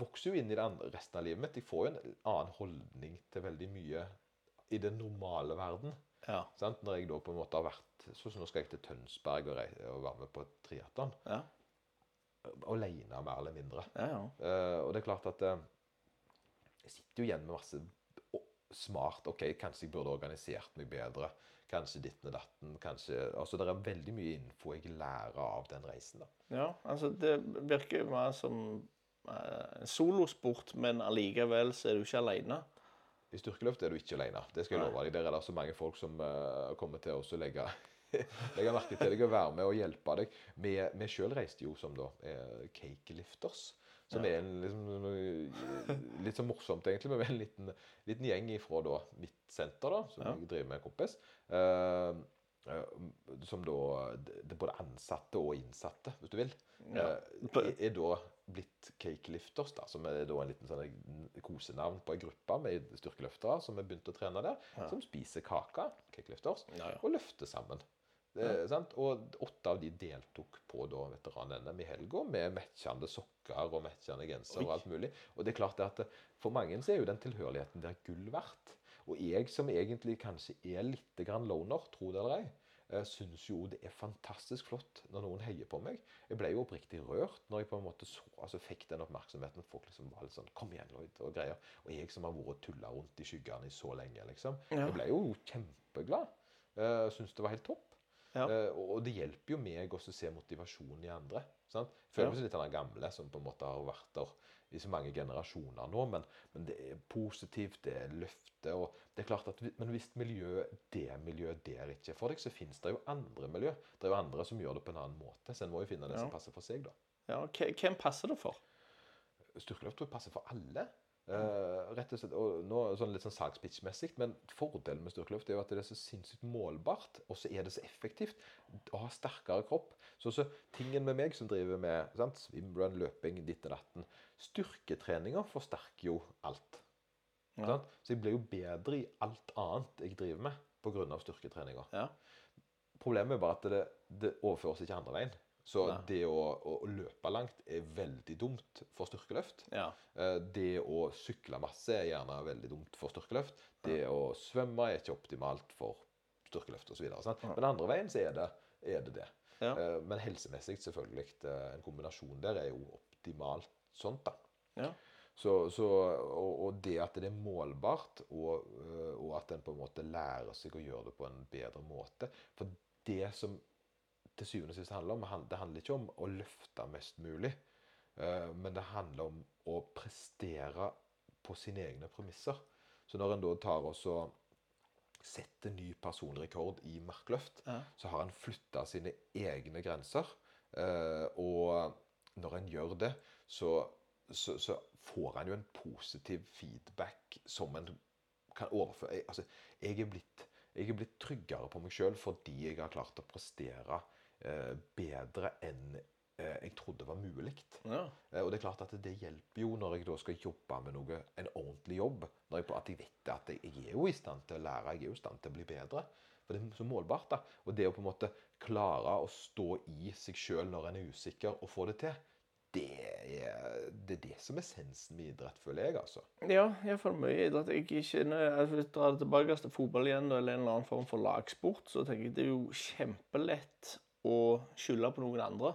vokser jo inn i det andre, resten av livet mitt. Jeg får jo en annen holdning til veldig mye i den normale verden. Ja. Når jeg da på en måte har vært Sånn som nå skal jeg til Tønsberg og, og være med på triatlon. Ja. Aleine, mer eller mindre. Ja, ja. Uh, og det er klart at uh, jeg sitter jo igjen med masse smart. OK, kanskje jeg burde organisert meg bedre. Kanskje ditten og datten. kanskje, altså Det er veldig mye info jeg lærer av den reisen. da. Ja, altså det virker mer som uh, en solosport, men allikevel så er du ikke alene. I styrkeløft er du ikke alene. Det skal jeg love deg. Der er det så mange folk som uh, kommer til å legge legge merke til deg og være med og hjelpe deg. Vi, vi sjøl reiste jo som da cakelifters. Som ja. er en, liksom, litt så morsomt, egentlig, med en liten, liten gjeng fra da, mitt senter, da, som ja. jeg driver med en kompis. Uh, som da Det både ansatte og innsatte, hvis du vil. Ja. Uh, er, er, da blitt Cakelifters, da, som er da en liten sånn kosenavn på ei gruppe med styrkeløftere som har begynt å trene der. Som spiser kake, Cakelifters, og løfter sammen. Ja. Og åtte av de deltok på veteran-NM i helga med matchende sokker og matchende genser og alt mulig. Og det er klart at For mange så er jo den tilhørigheten der gull verdt. Og jeg som egentlig kanskje er litt grann loner, tro det eller ei, eh, syns jo det er fantastisk flott når noen heier på meg. Jeg ble jo oppriktig rørt når jeg på en måte så, altså fikk den oppmerksomheten. At Folk liksom var litt sånn 'Kom igjen, Lloyd', og greier. Og jeg som har vært tulla rundt i skyggene i så lenge, liksom. Ja. Jeg ble jo kjempeglad. Uh, Syns det var helt topp. Ja. Eh, og det hjelper jo meg også å se motivasjonen i andre. Sant? Føler Ja. meg som litt av den gamle som på en måte har vært der i så mange generasjoner nå. Men, men det er positivt, det er løfte. og det er klart at, Men hvis miljøet, det miljøet der ikke er for deg, så finnes det jo andre miljø. Det er jo andre som gjør det på en annen måte. Så en må jo finne det Ja. som passer for seg, da. Ja, Hvem passer det for? Styrkeløft tror jeg passer for alle. Eh, rett og slett, og nå sånn litt sånn salgspitch-messig, men fordelen med styrkeløft er jo at det er så sinnssykt målbart, og så er det så effektivt å ha sterkere kropp. Så så tingen med meg som driver med sant, swimrun, løping, ditt og datten Styrketreninger forsterker jo alt. Ja. Sant? Så jeg blir jo bedre i alt annet jeg driver med pga. styrketreninger. Ja. Problemet er bare at det, det overføres ikke andre veien. Så Nei. det å, å, løpe langt er veldig dumt for styrkeløft. ja. Eh, Det å sykle masse er gjerne veldig dumt for styrkeløft. Det å svømme er ikke optimalt for styrkeløft osv. Men andre veien så er det er det. det. Ja. Eh, Men helsemessig selvfølgelig eh, en kombinasjon der er jo optimalt sånt, da. ja. Så, så, og, og det at det er målbart, og, og at en på en måte lærer seg å gjøre det på en bedre måte. For det som til syvende og sist handler om, det handler ikke om å løfte mest mulig, øh, men det handler om å prestere på sine egne premisser. Så når en da tar og så setter ny personlig rekord i markløft, Ja. så har en flytta sine egne grenser. eh, og når en gjør det, så, så, så får en jo en positiv feedback som en kan overføre. Altså, jeg, er blitt, jeg er blitt tryggere på meg sjøl fordi jeg har klart å prestere eh, bedre enn eh, jeg trodde var mulig. ja. Eh, Og det er klart at det hjelper jo når jeg da skal jobbe med noe, en ordentlig jobb. Når jeg, at jeg vet at jeg, jeg er jo i stand til å lære, jeg er jo i stand til å bli bedre. For det er så målbart. da. Og det å på en måte klare å stå i seg sjøl når en er usikker, og få det til, det er det, er det som er essensen med idrett, føler jeg, altså. Ja, iallfall mye idrett. Jeg kjenner, altså, jeg drar tilbake til fotball igjen, eller en eller annen form for lagsport, så tenker jeg det er jo kjempelett å skylde på noen andre.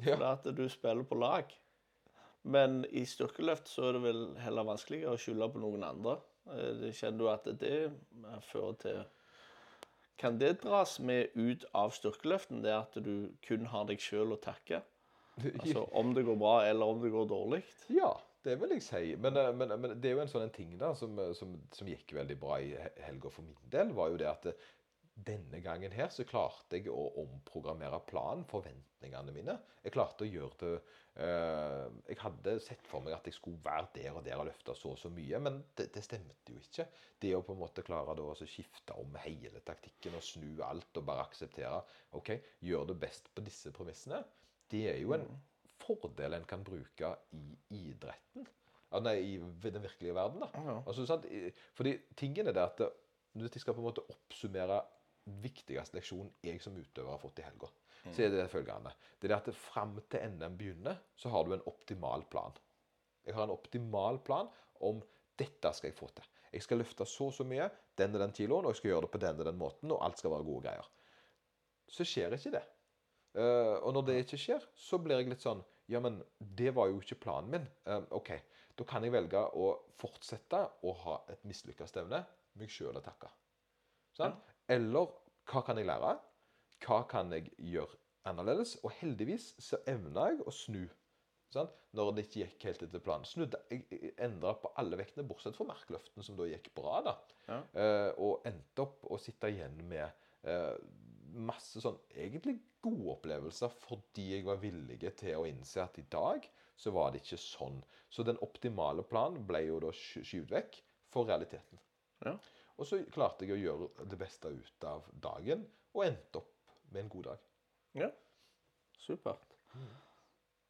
Ja. For at du spiller på lag. Men i styrkeløft så er det vel heller vanskeligere å skylde på noen andre. Eh, det Kjenner du at det eh, fører til Kan det dras med ut av styrkeløften, det at du kun har deg sjøl å takke? Altså om det går bra, eller om det går dårlig? Ja, det vil jeg si. Men, eh, men, men det er jo en sånn en ting da, som, eh, som, som gikk veldig bra i helga for min del, var jo det at eh, denne gangen her så klarte jeg å omprogrammere planen, forventningene mine. Jeg klarte å gjøre det eh, Jeg hadde sett for meg at jeg skulle være der og der og løfte så og så mye, men det, det stemte jo ikke. Det å på en måte klare å skifte om hele taktikken og snu alt og bare akseptere OK, gjør det best på disse premissene, det er jo en fordel en kan bruke i idretten. Nei, i den virkelige verden, da. Altså, sant? Fordi tingen er det at hvis jeg skal på en måte oppsummere viktigste leksjon jeg som utøver har fått i helga, så er det følgende. Det er at fram til NM begynner, så har du en optimal plan. Jeg har en optimal plan om dette skal jeg få til. Jeg skal løfte så og så mye, den og den kiloen, og jeg skal gjøre det på den og den måten, og alt skal være gode greier. Så skjer ikke det. Eh, og når det ikke skjer, så blir jeg litt sånn Ja, men det var jo ikke planen min. Eh, OK, da kan jeg velge å fortsette å ha et mislykka stevne. Meg sjøl å takke. Sant? Eller hva kan jeg lære? Hva kan jeg gjøre annerledes? Og heldigvis så evna jeg å snu. Sant? Når det ikke gikk helt etter planen. Snudde, jeg, endra på alle vektene, bortsett fra markløften, som da gikk bra. da. Ja. Uh, og endte opp å sitte igjen med uh, masse sånn egentlig gode opplevelser fordi jeg var villig til å innse at i dag så var det ikke sånn. Så den optimale planen ble jo da sky- skyvd vekk for realiteten. Ja. Og så klarte jeg å gjøre det beste ut av dagen, og endte opp med en god dag. Ja, supert.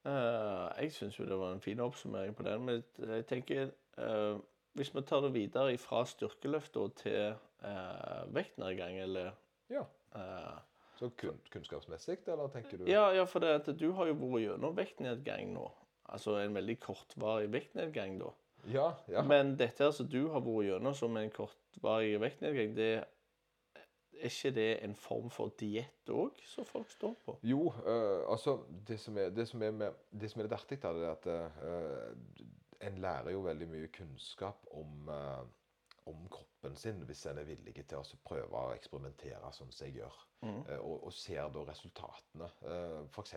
Eh, jeg syns jo det var en fin oppsummering på den. Men jeg tenker uh, Hvis vi tar det videre fra styrkeløftet til uh, vektnedgang, eller Ja. Så kun, kunnskapsmessig, eller tenker du ja, ja, for det at du har jo vært gjennom vektnedgang nå. Altså en veldig kortvarig vektnedgang da. Ja, ja. Men dette som du har vært gjennom som en kortvarig vektnedgang, det er ikke det en form for diett òg, som folk står på? Jo, øh, altså det som, er, det, som er med, det som er litt artig, da, det er at øh, en lærer jo veldig mye kunnskap om, øh, om kroppen sin hvis en er villig til å prøve å eksperimentere sånn som jeg gjør. Mm. Eh, og, og ser da resultatene. Uh, F.eks.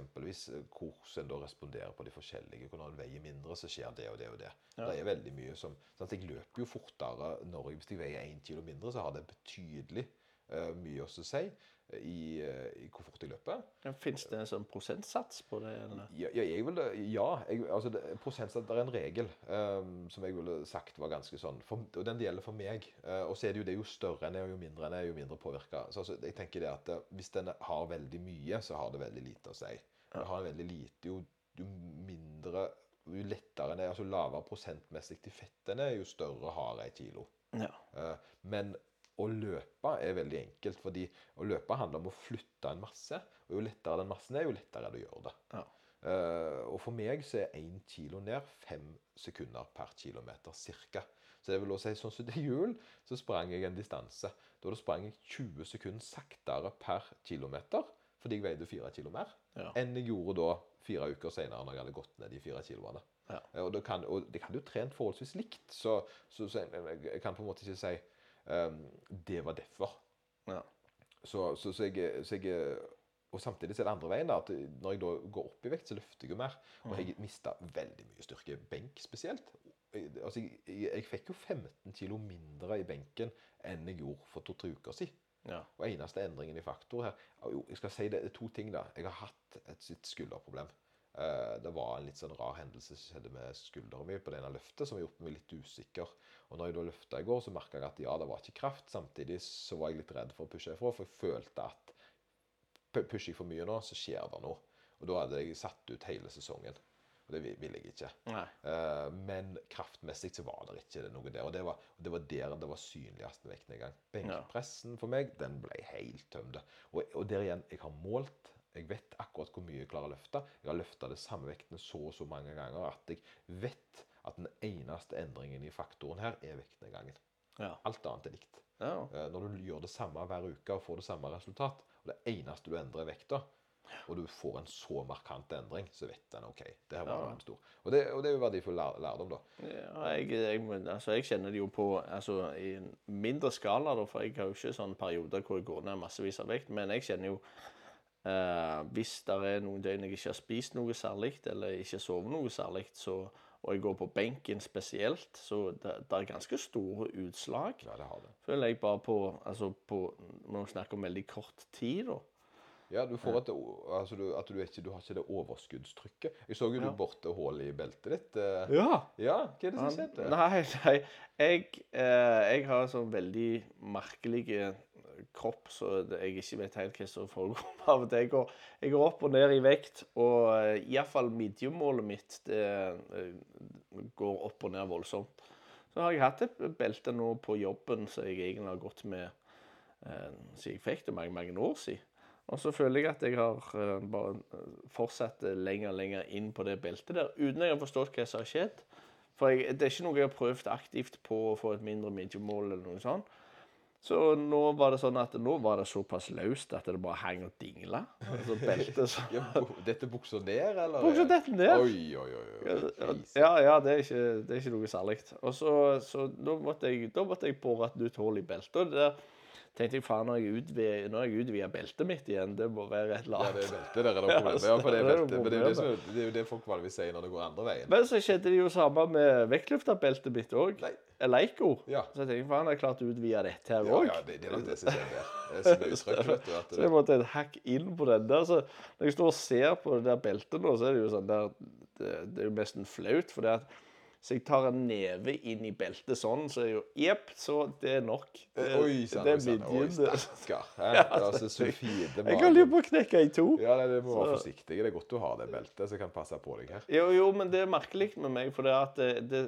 hvordan en da responderer på de forskjellige. Når en veier mindre, så skjer det og det og det. Ja. Det er veldig mye som sånn at Jeg løper jo fortere når jeg, hvis jeg veier 1 kilo mindre, så har det betydelig mye å si i, i, hvor fort de løper. Fins det en sånn prosentsats på det? eller? Ja, jeg vil, ja jeg, altså det, prosentsats, det er en regel um, som jeg ville sagt var ganske sånn for, Og den gjelder for meg. Uh, og så er det jo det jo større enn er, jo mindre enn er, jo mindre påvirka. Så altså, jeg tenker det at hvis den har veldig mye, så har det veldig lite å si. Ja. Har veldig lite, jo, jo mindre jo lettere den er, altså lavere prosentmessig til fett den er, jo større har ei kilo. Ja. Uh, men å løpe er veldig enkelt, fordi å løpe handler om å flytte en masse. Og jo lettere den massen er, jo lettere er det å gjøre det. Ja. Uh, og for meg så er én kilo ned fem sekunder per kilometer ca. Så det vil også si sånn som til jul, så sprang jeg en distanse. Da sprang jeg 20 sekunder saktere per kilometer fordi jeg veide fire kilo mer Ja. enn jeg gjorde da fire uker senere når jeg hadde gått ned de fire kiloene. Ja. Og, det kan, og det kan jo trent forholdsvis likt, så, så, så jeg, jeg kan på en måte ikke si det var derfor. Ja. Så, så, så, jeg, så jeg Og samtidig så er det andre veien. da, at Når jeg da går opp i vekt, så løfter jeg jo mer. Og jeg mista veldig mye styrke. Benk spesielt. Altså, jeg, jeg, fikk jo 15 kilo mindre i benken enn jeg gjorde for to-tre uker siden. Ja. Og eneste endringen i faktor her jo, Jeg skal si det er to ting. da. Jeg har hatt et sitt skulderproblem. Eh, det var en litt sånn rar hendelse som skjedde med skulderen min på det ene løftet, som gjorde gjort meg litt usikker. Og når jeg da løfta i går, så merka jeg at ja, det var ikke kraft. Samtidig så var jeg litt redd for å pushe ifra, for jeg følte at pusher jeg for mye nå, så skjer det noe. Og da hadde jeg satt ut hele sesongen. Og det ville jeg ikke. Eh, men kraftmessig så var det ikke noe der. Og det var, og det var der det var synligst med vektnedgang. Benkpressen for meg, den ble helt tømd. Og, og der igjen, jeg har målt. Jeg vet akkurat hvor mye jeg klarer å løfte. Jeg har løfta det samme vektene så og så mange ganger at jeg vet at den eneste endringen i faktoren her er vektnedgangen. Ja. Alt annet er likt. ja. Eh, Når du gjør det samme hver uke og får det samme resultat, og det eneste du endrer er vekta, og du får en så markant endring, så vet den OK. Det her var Ja. stor. Og det, og det er jo verdifull lær, lærdom, da. Ja, jeg, jeg, altså, jeg kjenner det jo på altså, i en mindre skala, da, for jeg har jo ikke sånne perioder hvor jeg går ned massevis av vekt. Men jeg kjenner jo eh, Hvis det er noen døgn jeg ikke har spist noe særlig, eller ikke sovet noe særlig, og jeg går på benken spesielt, så det, det er ganske store utslag. Ja, det har det. Føler jeg bare på altså på, Når vi snakker om veldig kort tid, da. Ja, du får et, altså du, at du, ikke, du har ikke det overskuddstrykket. Jeg så jo Ja. du borte hullet i beltet ditt. eh. Ja. Ja, hva er det som skjedde? Nei, nei. Jeg, eh, jeg har sånn veldig merkelig eh, kropp, så jeg ikke vet helt hva som foregår. av det. Jeg går, jeg går opp og ned i vekt, og eh, iallfall midjemålet mitt det eh, går opp og ned voldsomt. Så har jeg hatt et belte nå på jobben som jeg egentlig har gått med eh, siden jeg fikk det mange, mange år siden. Og så føler jeg at jeg har eh, bare fortsatt lenger og lenger inn på det beltet der, uten at jeg har forstått hva som har skjedd. For jeg, det er ikke noe jeg har prøvd aktivt på å få et mindre midjemål eller noe sånt. Så nå var det sånn at nå var det såpass løst at det bare hang og dingla. Altså beltet så Ja, dette bukser ned, eller? Buksa detter ned. Oi, oi, oi. oi. Ja, ja, det er ikke, det er ikke noe særlig. Og så, så da, måtte jeg, da måtte jeg bore et nytt hull i beltet. Og der tenkte jeg faen, jeg utvider, når jeg utvider beltet mitt igjen, det må være et eller annet. Ja, det er beltet der er det problemet. Ja, for det er beltet. Men det er jo det, som, det, er jo det folk vanligvis sier når det går andre veien. Men så skjedde det jo samme med vektløfterbeltet mitt òg. Nei. Leico. Ja. Så jeg tenkte faen, jeg klarte å utvide dette her Ja, òg. ja, det, det er nok det som skjer der. Det er som er vet du. Så jeg måtte et hakk inn på den der. Så når jeg står og ser på det der beltet nå, så er det jo sånn der Det, det er jo nesten flaut. For det at så jeg tar en neve inn i beltet sånn, så er jo Jepp, så det er nok. Det, Oi sann, det oi er sann. Oi, stakkar. Hæ? Altså, Jeg holder jo på å knekke i to. Ja, nei, det må være forsiktig. Det er godt du har det beltet som kan passe på deg her. Jo, jo, men det er merkelig med meg, for det at det, det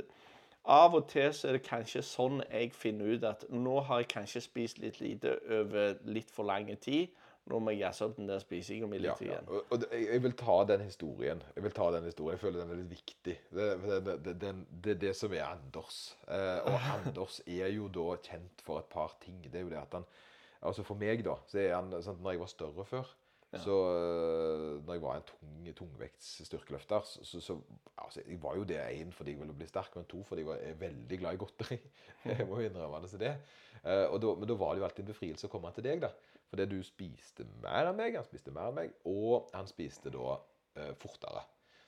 Av og til så er det kanskje sånn jeg finner ut at nå har jeg kanskje spist litt lite over litt for lang tid. nå må jeg jazze opp den der spisinga mi Ja, litt ja. igjen. Og, jeg, vil ta den historien. Jeg vil ta den historien. Jeg føler den er litt viktig. Det, er det, det, det det som er Anders. Eh, og Anders er jo da kjent for et par ting. Det er jo det at han Altså for meg, da, så er han sånn, Når jeg var større før, så øh, Når jeg var en tung tungvekts styrkeløfter, så, så, så altså, Jeg var jo det én fordi jeg ville bli sterk, men to fordi jeg var veldig glad i godteri. Jeg må jo innrømme det. Så det. Eh, da, men da var det jo alltid en befrielse å komme til deg, da. Fordi du spiste mer enn meg, han spiste mer enn meg, og han spiste da eh, fortere.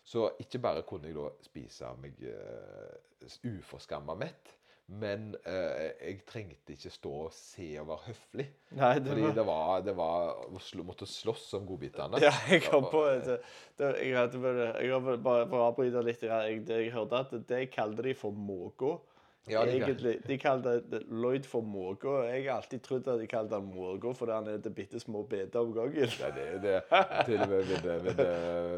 Så ikke bare kunne jeg da spise meg uh, uforskamma mett, men eh, jeg trengte ikke stå og se og være høflig. Nei, det Fordi var det var, det var å slå, måtte slåss om godbitene. Ja, jeg kom på det. det jeg, hadde vel, jeg har bare for å avbryte litt. Jeg, jeg hørte at det kalte de for måka. Ja, de- Egentlig, De kalte det Lloyd for måka. Jeg har alltid trodd at de kalte han måka fordi han er til bitte små biter om gangen. Ja, det, er det, til og med min, min,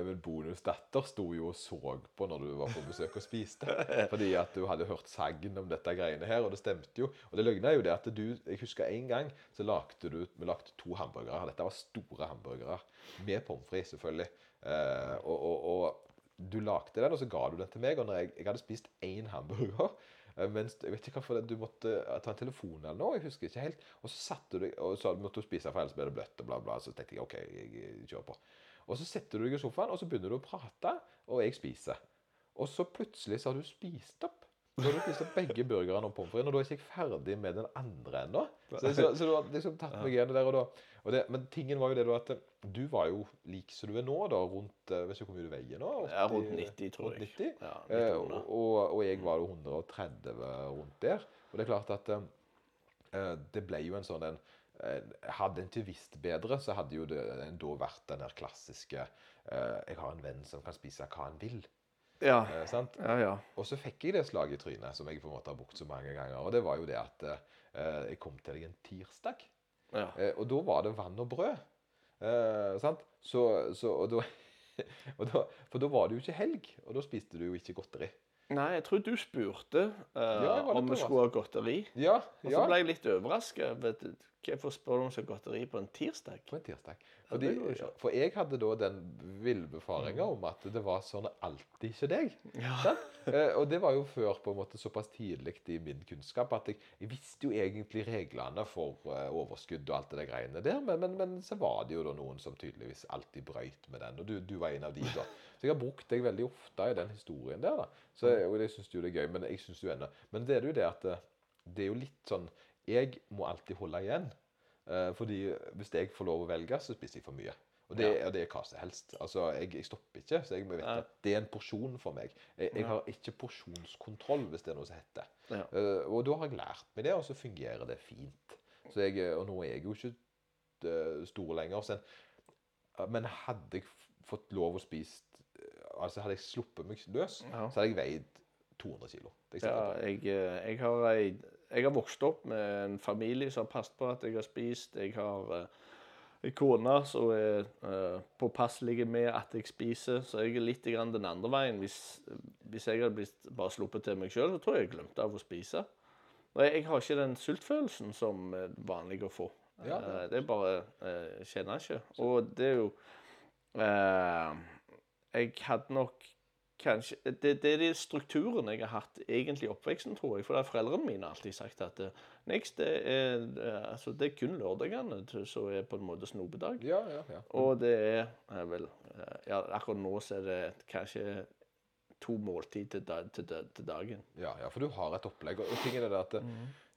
min bonusdatter sto jo og så på når du var på besøk og spiste. Fordi at du hadde hørt sagn om dette greiene her, og det stemte jo. Og det løgna jo det at du Jeg husker en gang så lagde du Vi lagde to hamburgere. Dette var store hamburgere. Med pommes frites, selvfølgelig. Eh, og, og, og du lagde den, og så ga du den til meg. Og når jeg, jeg hadde spist én hamburger eh, mens, Jeg vet ikke hvorfor du måtte eh, ta en telefon eller noe. Jeg husker ikke helt. Og så satte du deg og så måtte du spise, for ellers ble det bløtt. og bla bla, Så tenkte jeg OK, jeg, jeg kjører på. Og så setter du deg i sofaen, og så begynner du å prate, og jeg spiser. Og så plutselig så har du spist opp. Så har du spist opp begge burgerne og pommes frites, og da er ikke ferdig med den andre ennå. Så, så, så du har liksom tatt meg igjen der og da. Og det, men tingen var jo det da at eh, du var jo lik som du er nå, da, rundt eh, Vet ikke hvor mye du veier nå? Ja, rundt 90, tror jeg. 90? Ja, Eh, og, og, jeg var jo 130 rundt der. Og det er klart at eh, eh, det ble jo en sånn en Hadde en ikke visst bedre, så hadde jo det da vært den der klassiske eh, Jeg har en venn som kan spise hva han vil. Ja, Eh, sant? ja. ja. Og så fikk jeg det slaget i trynet som jeg på en måte har brukt så mange ganger. Og det var jo det at eh, jeg kom til deg en tirsdag, ja. eh, og da var det vann og brød. Eh, sant? Så, så og da, og da, For da var det jo ikke helg, og da spiste du jo ikke godteri. Nei, jeg tror du spurte eh, Ja, om vi skulle ha godteri. Ja, Og så ja. ble jeg litt overraska. Hvorfor spør du om så godteri på en tirsdag? På en tirsdag. Fordi, det for jeg hadde da den villbefaringa om at det var sånn alltid ikke deg. Ja. Sant? Eh, og det var jo før på en måte såpass tidlig i min kunnskap at jeg, jeg visste jo egentlig reglene for eh, overskudd og alt det der greiene der, men, men, men så var det jo da noen som tydeligvis alltid brøyt med den, og du, du var en av de da. Så jeg har brukt deg veldig ofte i den historien der, da. Så, og jeg syns jo det er gøy, men jeg syns jo ennå Men det er jo det at eh, det er jo litt sånn Jeg må alltid holde igjen. Eh, fordi hvis jeg får lov å velge, så spiser jeg for mye. Og det, og det er hva som helst. Altså, jeg, jeg stopper ikke, så jeg må vite ja. at det er en porsjon for meg. Jeg, jeg Ja. har ikke porsjonskontroll, hvis det er noe som heter. Ja. Eh, og da har jeg lært meg det, og så fungerer det fint. Så jeg, og nå er jeg jo ikke eh, stor lenger. Så en, men hadde jeg fått lov å spise Altså hadde jeg sluppet meg løs, Ja. så hadde jeg veid 200 kilo. Ja, jeg, eh, jeg, har ei, jeg har vokst opp med en familie som har passet på at jeg har spist. Jeg har uh, en kone som er uh, påpasselig med at jeg spiser, så jeg er litt grann den andre veien. Hvis, hvis jeg hadde blitt bare sluppet til meg sjøl, så tror jeg jeg glemte av å spise. Og jeg, jeg har ikke den sultfølelsen som er vanlig å få. Ja, Eh, det er bare uh, kjenner jeg ikke. Og det er jo Jeg hadde nok kanskje det, det er de strukturene jeg har hatt egentlig i oppveksten, tror jeg. For det har foreldrene mine alltid sagt at eh, Next, det er, eh, altså, det er kun lørdagene som er på en måte snopedag. Ja, ja, ja. Og det er eh, vel ja, Akkurat nå så er det kanskje to måltid til, da, til, til dagen. Ja, ja, for du har et opplegg. Og tingen er det at det,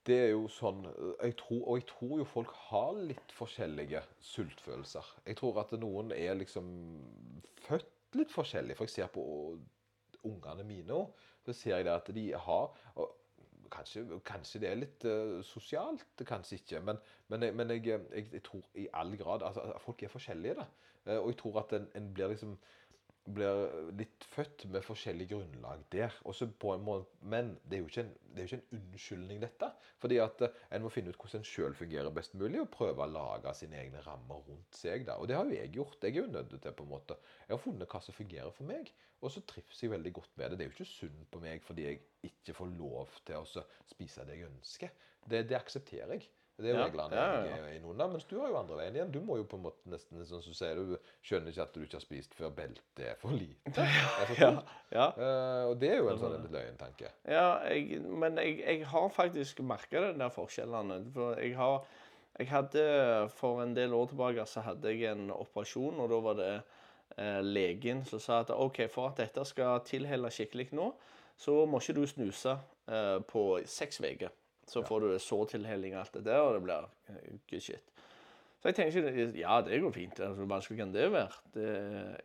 det er jo sånn jeg tror, Og jeg tror jo folk har litt forskjellige sultfølelser. Jeg tror at noen er liksom født litt forskjellig. For jeg ser på ungene mine òg, så ser jeg at de har Kanskje, kanskje det er litt eh, sosialt, kanskje ikke. Men, men, jeg, men jeg, jeg, jeg tror i all grad altså, Folk er forskjellige, da. Eh, og jeg tror at en, en blir liksom blir litt født med forskjellig grunnlag der. Måte, men det er, en, det er jo ikke en unnskyldning, dette. Fordi at eh, en må finne ut hvordan en sjøl fungerer best mulig, og prøve å lage sine egne rammer rundt seg. da. Og det har jo jeg gjort. Jeg er jo nødt til på en måte. Jeg har funnet hva som fungerer for meg, og så trives jeg veldig godt med det. Det er jo ikke synd på meg fordi jeg ikke får lov til å spise det jeg ønsker. Det, det aksepterer jeg. Det er jo Ja, reglene ja, ja, jeg er i noen av, mens du har jo andre veien igjen. Du må jo på en måte nesten sånn som du sier, du skjønner ikke at du ikke har spist før beltet er for lite. Er for Ja. Eh, og det er jo en sånn løyen tanke. Ja, jeg, men jeg, jeg har faktisk merka den der forskjellene. For jeg har Jeg hadde For en del år tilbake så hadde jeg en operasjon, og da var det eh, legen som sa at OK, for at dette skal tilhelle skikkelig nå, så må ikke du snuse eh, på seks uker. Så får du sårtilhelling og alt det der, og det blir eh, good shit. Så jeg tenkte ja, det går fint. Hvor vanskelig kan det være? Det,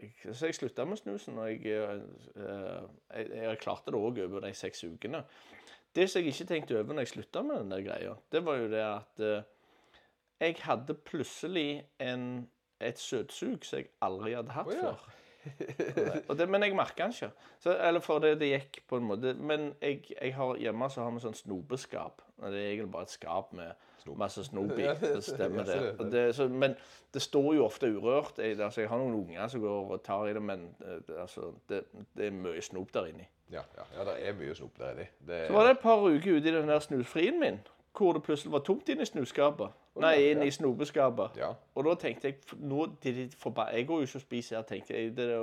jeg, så jeg slutta med snusen, og jeg, eh, jeg, jeg klarte det òg over de seks ukene. Det som jeg ikke tenkte over når jeg slutta med den der greia, det var jo det at eh, jeg hadde plutselig en, et søtsug som jeg aldri hadde hatt oh, ja. før. Og det, men jeg merka den ikke. Så, eller for det, det gikk på en måte. Men jeg, jeg har, hjemme så har vi sånn snopeskap. Det er egentlig bare et skap med masse snop i. Det stemmer, det. det- så, men det står jo ofte urørt. Jeg, altså, jeg har noen unger som går og tar i det, men eh, det, altså, det, det er mye snop der inni. Ja, ja, ja det er mye snop der inni. Så var det et par uker ute i den der snusfrien min, hvor det plutselig var tomt inne i snuskapet. Nei, inn i snopeskapet. Ja. Og da tenkte jeg nå, de, de forba Jeg går jo ikke og spiser her. tenkte jeg, det det,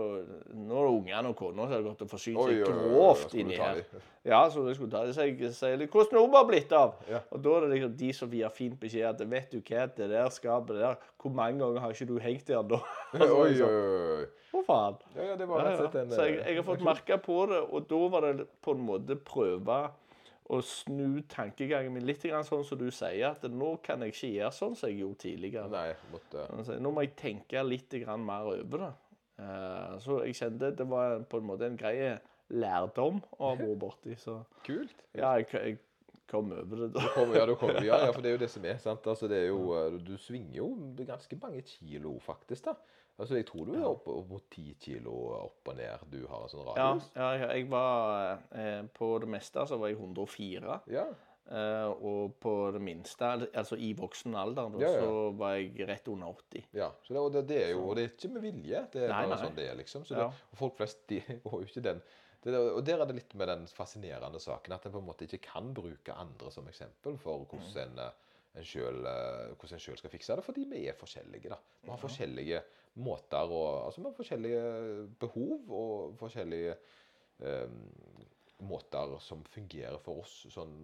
Nå er det ungene og kona som har gått og forsynt seg grovt inni her. Ja, så jeg skulle ta det. Så jeg sier litt Hvor har har blitt av? Ja. Og da er det liksom de som gir fint beskjed at vet du hva, det der skapet der Hvor mange ganger har ikke du hengt der da? Oi, oi, oi. Å, faen. Ja, ja, det var rett og slett en Så jeg, eh, jeg har fått merke på det, og da var det på en måte prøve å snu tankegangen min litt grann sånn som du sier, at nå kan jeg ikke gjøre sånn som jeg gjorde tidligere. Nei, måtte Altså, nå må jeg tenke litt grann mer over det. Eh, så jeg kjente det var på en måte en grei lærdom å ha vært borti. Så Kult. ja, jeg, jeg kom over det da. Kom, ja, du kommer, ja, ja, for det er jo det som er. sant? Altså, det er jo, eh, Du svinger jo ganske mange kilo, faktisk. da. Altså, Jeg tror du er oppe opp mot ti kilo opp og ned. Du har en sånn radius. ja, jeg- jeg var eh, På det meste så var jeg 104. Ja. Eh, og på det minste, altså i voksen alder, da, Ja, ja. så var jeg rett under 80. ja. Så det, og det, det er jo og det er ikke med vilje. Det er Nei, bare nei. sånn det er, liksom. Så Ja. det, folk flest de går jo ikke den det, Og der er det litt med den fascinerende saken at en på en måte ikke kan bruke andre som eksempel for hvordan en, eh, eh, en sjøl skal fikse det, fordi vi er forskjellige. da. Vi har forskjellige måter og Altså med forskjellige behov og forskjellige eh, måter som fungerer for oss sånn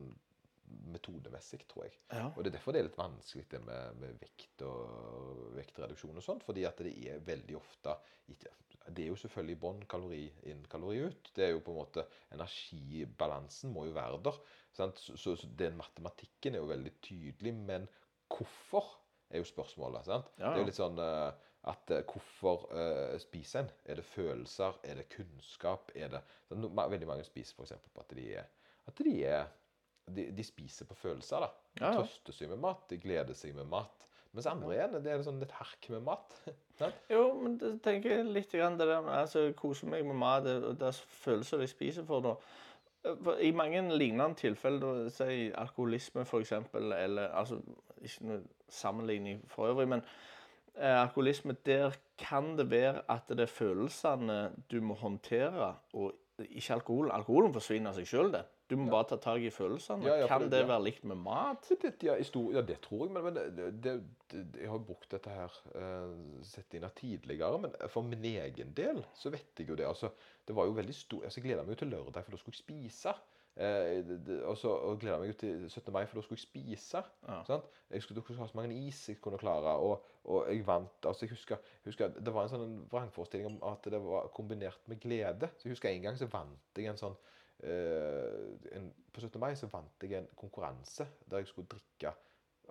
metodemessig, tror jeg. Ja. Og det er derfor det er litt vanskelig det med, med vekt og vektreduksjon og sånt. Fordi at det er veldig ofte Det er jo selvfølgelig i bånn kalori inn, kalori ut. Det er jo på en måte Energibalansen må jo være der. Sant? Så, så, så den matematikken er jo veldig tydelig. Men hvorfor er jo spørsmålet. sant? Ja, Det er jo litt sånn eh, at eh, hvorfor uh, spiser en? Er det følelser? Er det kunnskap? Er det no- Veldig mange spiser f.eks. på at de er, at de er de, de spiser på følelser. da. De Ja, ja. trøster seg med mat, de gleder seg med mat. Mens andre igjen, det er sånn litt hark med mat. Jo, men det tenker jeg litt grann det der med altså, kose meg med mat, det, det er følelser jeg spiser for. da. For I mange lignende tilfeller, si alkoholisme f.eks., eller altså, Ikke noe sammenligning for øvrig, men eh, alkoholisme, der kan det være at det er følelsene du må håndtere, og ikke alkoholen. Alkoholen forsvinner av seg sjøl, det. Du må bare ta tak i følelsene. Ja, ja, kan det- det ja. være likt med mat? Det, det, ja, stor, ja, det tror jeg, men, men det, jeg har brukt dette her uh, sett inn her tidligere. Men for min egen del så vet jeg jo det. altså, Det var jo veldig stor, altså Jeg gleda meg jo til lørdag, for da skulle jeg spise. Eh, og så gleda meg til 17. mai, for da skulle jeg spise. Ja. Sant? Jeg skulle, skulle ha så mange is jeg kunne klare. Og, og jeg vant. altså jeg husker, husker Det var en sånn vrangforestilling om at det var kombinert med glede. Så jeg husker En gang så vant jeg en sånn eh, en, På 17. mai så vant jeg en konkurranse der jeg skulle drikke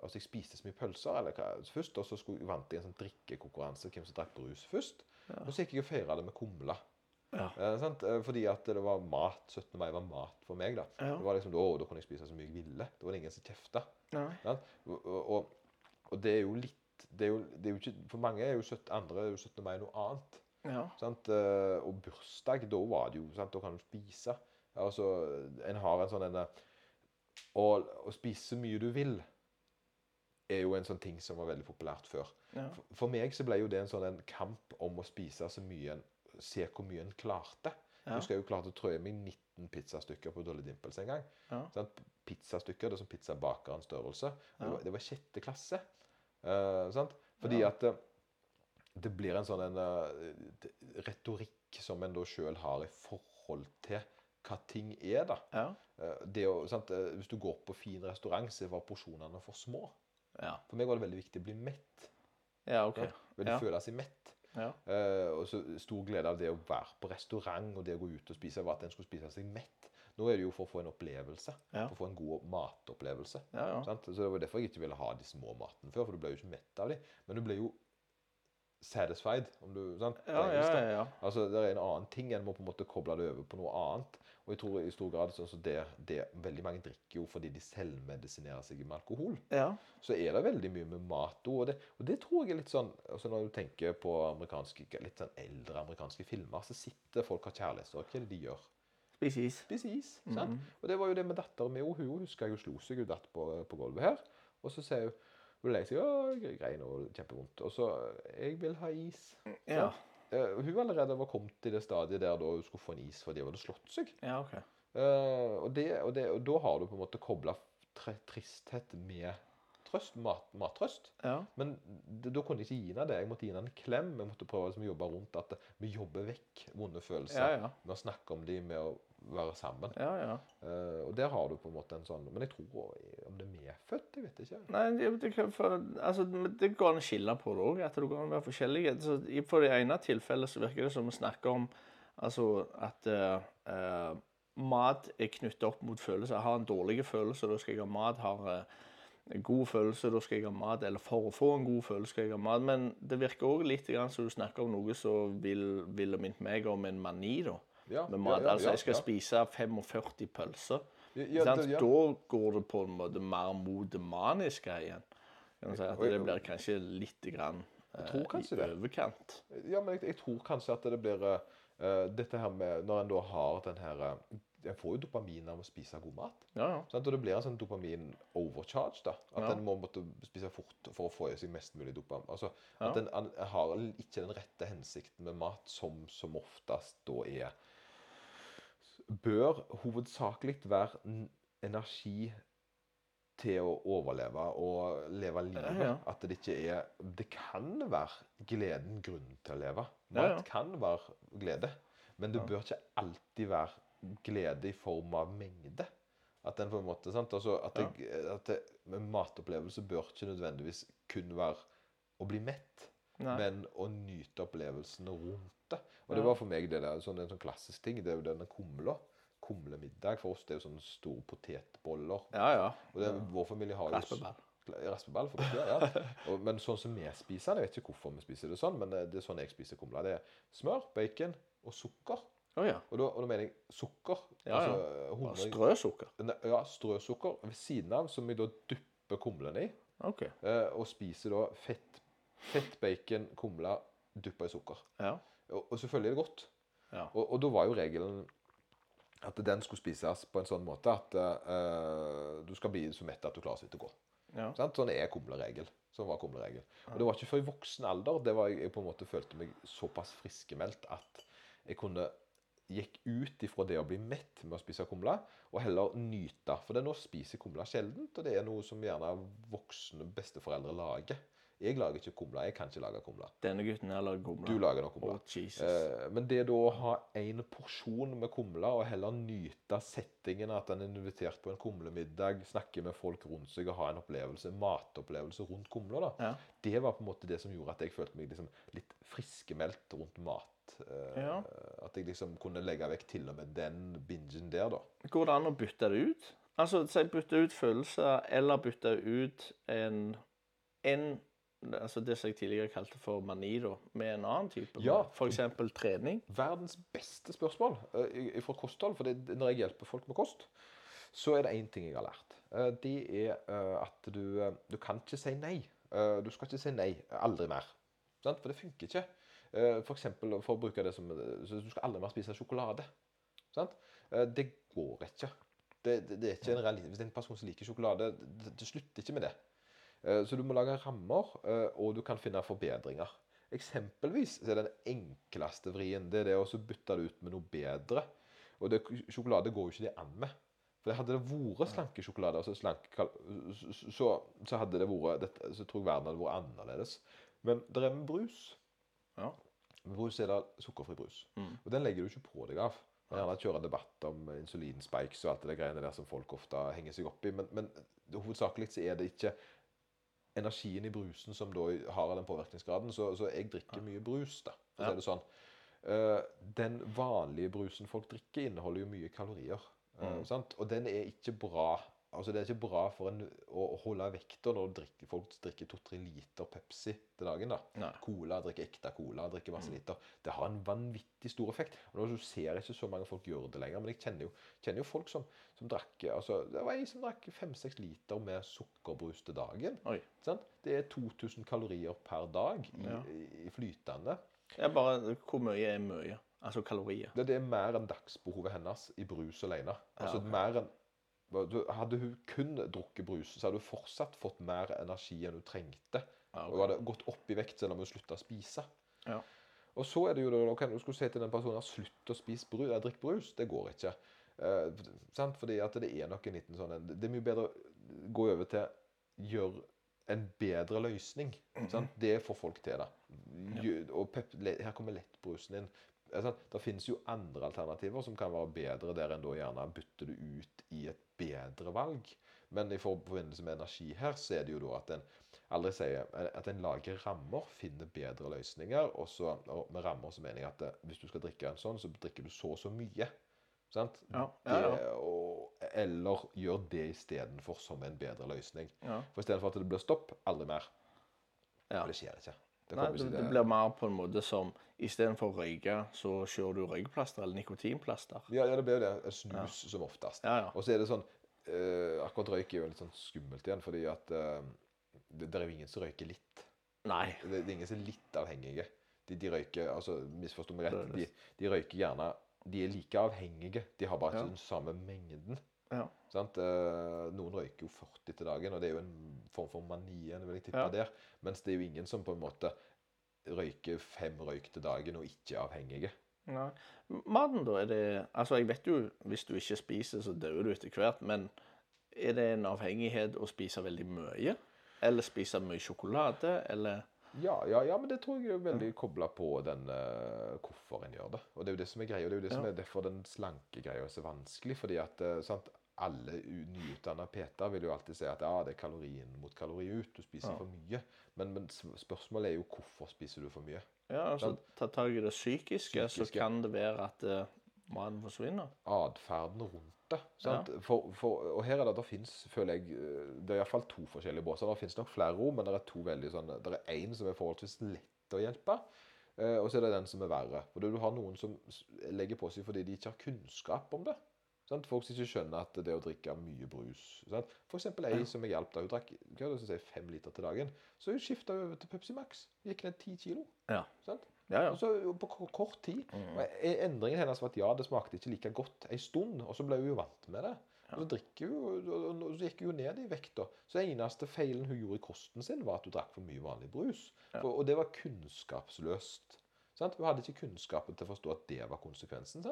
Altså jeg spiste så mye pølser eller hva, først, og så skulle, vant jeg en sånn drikkekonkurranse. Hvem som drakk brus først. Og så gikk jeg og feira det med kumle. Ja. Eh. Eh, Fordi at det var mat. 17. mai var mat for meg. da. Ja. Det var liksom, å, Da kunne jeg spise så mye jeg ville. Da var det ingen som kjefta. Og, og, og, det er jo litt det er jo, det er jo ikke, For mange er jo 17, andre er jo 17. mai noe annet. Ja. Sant? Eh, Og bursdag, da var det jo sant? Da kan du spise. Altså, En har en sånn en eh, å, å spise så mye du vil er jo en sånn ting som var veldig populært før. Ja. For, for meg så ble jo det en sånn en kamp om å spise så mye en Se hvor mye en klarte. Ja. Husker jeg jo klarte å trø i meg 19 pizzastykker på Dolly Dimples en gang. Ja. Sånn, Pizzastykker, det er som pizzabakerens størrelse. Det, var, det var sjette klasse. Uh, sant? Fordi Ja. at uh, det blir en sånn en, uh, retorikk som en da sjøl har i forhold til hva ting er, da. Ja. Det å, sant? Hvis du går på fin restaurant, så var porsjonene for små. Ja. For meg var det veldig viktig å bli mett. ja, OK. Sant? Veldig Ja. føle seg mett. Ja. Eh, og så stor glede av det å være på restaurant og det å gå ut og spise, var at en skulle spise seg mett. Nå er det jo for å få en opplevelse. Ja. For å få en god matopplevelse. Ja? Så det var derfor jeg ikke ville ha de små matene før, for du ble jo ikke mett av dem. Men du ble jo satisfied, om du sant? Ja, ja, ja, ja. Altså, det er en annen ting. En må på en måte koble det over på noe annet. Og jeg tror i stor grad sånn som det, det Veldig mange drikker jo fordi de selvmedisinerer seg med alkohol. ja. Så er det veldig mye med mat òg. Og, det- og det tror jeg er litt sånn altså Når du tenker på amerikanske, litt sånn eldre amerikanske filmer, så sitter folk og har kjærlighetssorg. Hva er det de gjør? Spis is. Spiser is. Mhm. sant? Og det var jo det med datteren min òg. Hun husker jeg jo slo seg. Hun datt på, på gulvet her. Og så sier hun Hun lei seg. og grein og kjempevondt. Og så 'Jeg vil ha is'. Ja. Eh, hun allerede var kommet til det stadiet der da hun skulle få en is fordi hun hadde slått seg. Ja, OK. Eh, og, det, og, det, og da har du på en måte kobla tristhet med trøst, mat, mattrøst. Ja. Men det, da kunne jeg ikke gi henne det. Jeg måtte gi henne en klem. Jeg måtte prøve liksom å jobbe rundt at vi jobber vekk vonde følelser Ja, ja. med å snakke om dem, med å være sammen. Ja, ja. Uh, og der har du på en måte en sånn Men jeg tror om det er medfødt, jeg vet ikke. Nei, det, det, kan, for, altså, det går an å skille på det òg. At det går an å være forskjellige. Så For det ene tilfellet så virker det som vi snakker om altså, at uh, eh, mat er knyttet opp mot følelser. Jeg har en dårlig følelse, da skal jeg ha mat. Har uh, en god følelse, da skal jeg ha mat. Eller for å få en god følelse skal jeg ha mat. Men det virker òg litt grann som du snakker om noe som vil, ville minnet meg om en mani. da. Ja, Med mat. altså, jeg skal spise 45 pølser. Da går det på en måte mer mot det maniske igjen. Kan si Det blir kanskje litt grann, eh, kanskje i overkant. Ja, men jeg, jeg tror kanskje at det blir uh, dette her med Når en da har den her uh, En får jo dopamin av å spise god mat. Ja, ja. Og det blir en sånn dopamin-overcharge. da, At Ja. en må måtte spise fort for å få i seg mest mulig dopamin. Altså. At en har ikke den rette hensikten med mat, som som oftest da er Bør hovedsakelig være energi til å overleve og leve livet. Ja, ja. At det ikke er Det kan være gleden grunnen til å leve. Mat ja. kan være glede, men det bør ikke alltid være glede i form av mengde. At den på en måte, sant? Altså, at, det, at det, matopplevelse bør ikke nødvendigvis kun være å bli mett, Nei. men å nyte opplevelsene rundt det. Og det var for meg det der, sånn, en sånn klassisk ting. Det er jo denne kumla. Kumlemiddag for oss det er jo sånne store potetboller. Ja, ja. Og det, vår familie har jo Raspeball. Raspeball for ja. Og, men sånn som vi spiser det, jeg vet ikke hvorfor vi spiser det sånn, men det er sånn jeg spiser kumla. Det er smør, bacon og sukker. Å ja. Og da, og da mener jeg sukker. Ja, ja. altså, 100 Strøsukker. Ja, strøsukker ved siden av, som jeg da dypper kumlene i. OK. eh, Og spiser da fett, fett bacon, kumle, duppa i sukker. Ja. Og, og selvfølgelig er det godt. Ja. Og, og da var jo regelen at den skulle spises på en sånn måte at uh, du skal bli så mett at du klarer så vidt å gå. ja. Sånn er kumleregel. Sånn var kumleregel. Og det var ikke før i voksen alder det var jeg, jeg på en måte følte meg såpass friskemeldt at jeg kunne gikk ut ifra det å bli mett med å spise kumle, og heller nyte. For det er nå spiser kumle sjeldent, og det er noe som gjerne voksne besteforeldre lager. Jeg lager ikke kumle. Jeg kan ikke lage kumle. Denne gutten her lager kumle. Du lager nok kumle. Oh, Jesus. Eh, men det da å ha en porsjon med kumle, og heller nyte settingen, at en er invitert på en kumlemiddag, snakke med folk rundt seg og ha en opplevelse, matopplevelse rundt kumla, Ja. det var på en måte det som gjorde at jeg følte meg liksom litt friskmeldt rundt mat. Uh, Ja. At jeg liksom kunne legge vekk til og med den bingen der, da. Går det an å bytte det ut? Altså, si bytte ut følelser, eller bytte ut en, en Altså det som jeg tidligere kalte for mani, da, med en annen type. Ja. Eksempel trening. Verdens beste spørsmål uh, fra kosthold, for det, når jeg hjelper folk med kost, så er det én ting jeg har lært. Uh, det er uh, at du, du kan ikke si nei. Du skal ikke si nei. Aldri mer. Sant? For det funker ikke. For eksempel, for å bruke det som så Du skal aldri mer spise sjokolade. Sant? Det går ikke. Det, det, det er ikke en realitet. Hvis det er en person som liker sjokolade, det, det slutter ikke med det. Eh, Så du må lage rammer, eh, og du kan finne forbedringer. Eksempelvis så er den enkleste vrien det er det å bytte det ut med noe bedre. Og det, sjokolade går jo ikke det an med. For Hadde det vært slanke, kal- så, så, så hadde det vært Så tror jeg verden hadde vært annerledes. Men det er med brus. Ja. Med brus er det sukkerfri brus. Mm. Og den legger du ikke på deg av. Man gjerne kjører debatt om insulinspikes og alt det greiene der som folk ofte henger seg opp i. Men, men hovedsakelig så er det ikke energien i brusen som da har den påvirkningsgraden. Så, så jeg drikker mye brus, da, for å si det sånn. Eh, den vanlige brusen folk drikker, inneholder jo mye kalorier. eh, Mm. sant? Og den er ikke bra Altså Det er ikke bra for en, å holde vekta når drikker, folk drikker to-tre liter Pepsi til dagen. da. Nei. Cola, drikker ekte cola, drikker masse liter. Det har en vanvittig stor effekt. Og nå, ser ser ikke så mange folk gjøre det lenger, men jeg kjenner jo, kjenner jo folk som, som drakk altså, Det var ei som drakk fem-seks liter med sukkerbrus til dagen. Det er 2000 kalorier per dag i, Ja. i, flytende. Det er bare hvor mye er mye? Altså kalorier. Det, det er mer enn dagsbehovet hennes i brus alene. Altså ok. mer enn Hadde hun kun drukket brus, så hadde hun fortsatt fått mer energi enn hun trengte. Ja, ok. Og hadde gått opp i vekt selv om hun slutta å spise. Ja. Og så er det jo da, kan du skulle si til den personen slutt å spise brus, jeg drikker brus. Det går ikke. Eh, sant? Fordi at det er nok en liten sånn Det er mye bedre å gå over til gjøre en bedre løsning. Sant? Det får folk til, da. Ja. Og pep, her kommer lettbrusen inn. Det finnes jo andre alternativer som kan være bedre, der en da gjerne bytter det ut i et bedre valg. Men i forbindelse med energi her, så er det jo da at en aldri sier at en lager rammer, finner bedre løsninger. Og, så, og med rammer så mener jeg at eh, hvis du skal drikke en sånn, så drikker du så og så mye. Sant? Ja, ja, ja. Det, og, eller gjør det istedenfor som en bedre løsning. Ja. For istedenfor at det blir stopp, aldri mer. Ja. For det skjer ikke. Det Nei, det, det blir mer på en måte som istedenfor å røyke, så kjører du røykeplaster eller nikotinplaster. ja, ja, det blir jo det. En snus som oftest. Ja, ja. Og så er det sånn uh, Akkurat røyk er jo litt sånn skummelt igjen, fordi at uh, det, det er jo ingen som røyker litt. Nei. Det, er ingen som er litt avhengige. De, de røyker altså Misforstå meg rett. De, de røyker gjerne De er like avhengige. De har bare ikke Ja. den samme mengden. Ja. Sant? Eh, noen røyker jo 40 til dagen, og det er jo en form for mani. vil jeg tippe Ja. der. Mens det er jo ingen som på en måte røyker fem røyk til dagen og ikke er avhengige. Nei. Maten, da? Er det Altså, jeg vet jo hvis du ikke spiser, så dør du etter hvert. Men er det en avhengighet å spise veldig mye? Eller spise mye sjokolade? Eller Ja, ja, ja, men det tror jeg er veldig kobla på den uh, hvorfor en gjør det. Og det er jo det som er greia. og Det er jo det som er derfor den slanke greia er så vanskelig. fordi at uh, sant, alle nyutdanna PT vil jo alltid si at ja, det er kalori inn mot kalori ut. Du spiser Ja. for mye. Men, men spørsmålet er jo hvorfor spiser du for mye? Ja, altså ta tak i det psykiske, så kan det være at uh, maten forsvinner. Atferden rundt det. Sant? For, for, og her er det, det finnes, føler jeg, eh, det er iallfall to forskjellige båser. Det finnes nok flere ord, men det er to veldig sånn, det er én som er forholdsvis lett å hjelpe. eh, og så er det den som er verre. For du har noen som legger på seg fordi de ikke har kunnskap om det. Sant? Folk som ikke skjønner at det å drikke mye brus sant? For eksempel ei som jeg hjalp da hun drakk hva det si, fem liter til dagen. Så hun skifta over til Pepsi Max. Gikk ned ti kilo. Ja. Sant? Ja, ja. Og så på kort tid. Og e- Endringen hennes var at ja, det smakte ikke like godt en stund, og så ble hun jo vant med det. Og så, drikker hun, og- så gikk hun jo ned i vekt. da. Så eneste feilen hun gjorde i kosten sin, var at hun drakk for mye vanlig brus. For, og det var kunnskapsløst. Sant? Hun hadde ikke kunnskapen til å forstå at det var konsekvensen.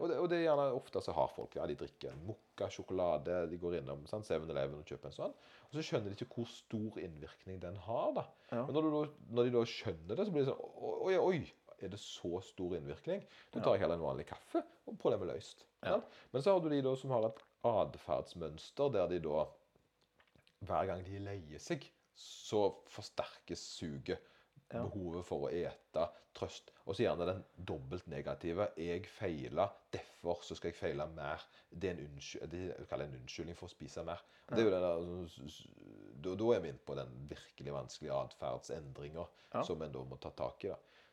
Og, det, og det er gjerne ofte så har folk ja, de drikker en mokka-sjokolade, de går innom 7-Eleven og kjøper en sånn, og så skjønner de ikke hvor stor innvirkning den har. da. Ja. Men når, du, når de da skjønner det, så blir det sånn Oi, oi, er det så stor innvirkning? Da tar jeg heller en vanlig kaffe, og problemet er løst. Sant? Men så har du de da som har et atferdsmønster der de da Hver gang de leier seg, så forsterkes suget. Ja. Behovet for å ete, trøst. Og så gjerne den dobbelt negative. Jeg feila, derfor så skal jeg feile mer. Det er en, unnskyldning for å spise mer. Ja. er der, s- da, da er vi inne på den virkelig vanskelige atferdsendringa Ja. som en da må ta tak i.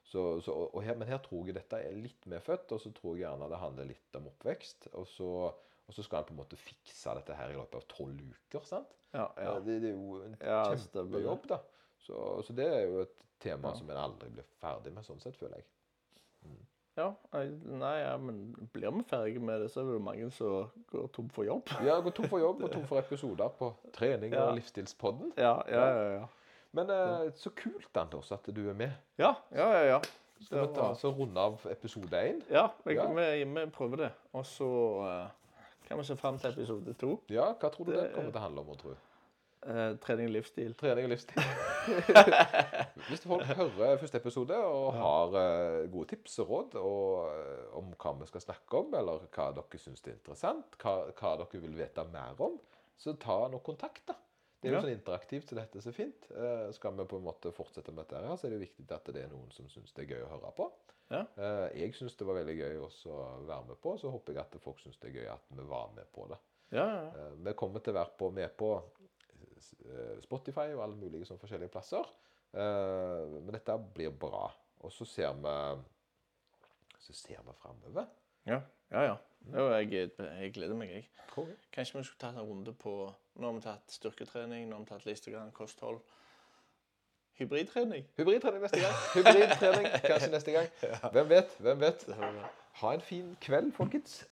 Så, så, her, men her tror jeg dette er litt medfødt, og så tror jeg gjerne det handler litt om oppvekst. Og så, og så skal en på en måte fikse dette her i løpet av tolv uker. sant? Ja, ja. Det, det er jo en det. kjempejobb, da. Så, så det er jo et tema som en aldri blir ferdig med, sånn sett, føler jeg. ja. jeg- Nei, ja, men blir vi ferdige med det, så er det jo mange som går tom for jobb. Ja, går tom for jobb og tom for episoder på trening Ja. og livsstilspodden. Ja, ja, ja. ja. Men eh, så kult, Anders, at du er med. Ja, ja, ja. ja. Skal vi ta så runde av episode én? Ja, vi, Ja. Vi, vi prøver det. Og så uh, kan vi se fram til episode to. Ja, hva tror du det, Det- kommer til å handle om, tror du? Eh, trening og livsstil. Trening og livsstil. Hvis folk hører første episode og har eh, gode tips og råd og, eh, om hva vi skal snakke om, eller hva dere syns er interessant, hva, hva dere vil vite mer om, så ta noe kontakt, da. Det er jo Ja. sånn interaktivt, så dette er så fint. Eh, skal vi på en måte fortsette med dette, her, så er det jo viktig at det er noen som syns det er gøy å høre på. Ja. Eh, jeg syns det var veldig gøy også å være med på, så håper jeg at folk syns det er gøy at vi var med på det. Ja. Eh, Vi kommer til å være på, med på Spotify og alle mulige sånne forskjellige plasser. Eh, Men dette blir bra. Og så ser vi Så ser vi framover. ja, ja. ja. Jo, jeg, jeg gleder meg, jeg. Kanskje vi skulle tatt en runde på Nå har vi tatt styrketrening, nå har vi tatt listegang, kosthold. Hybridtrening. Hybridtrening neste gang. Hybridtrening kanskje neste gang. Hvem vet? Hvem vet? Ha en fin kveld, folkens.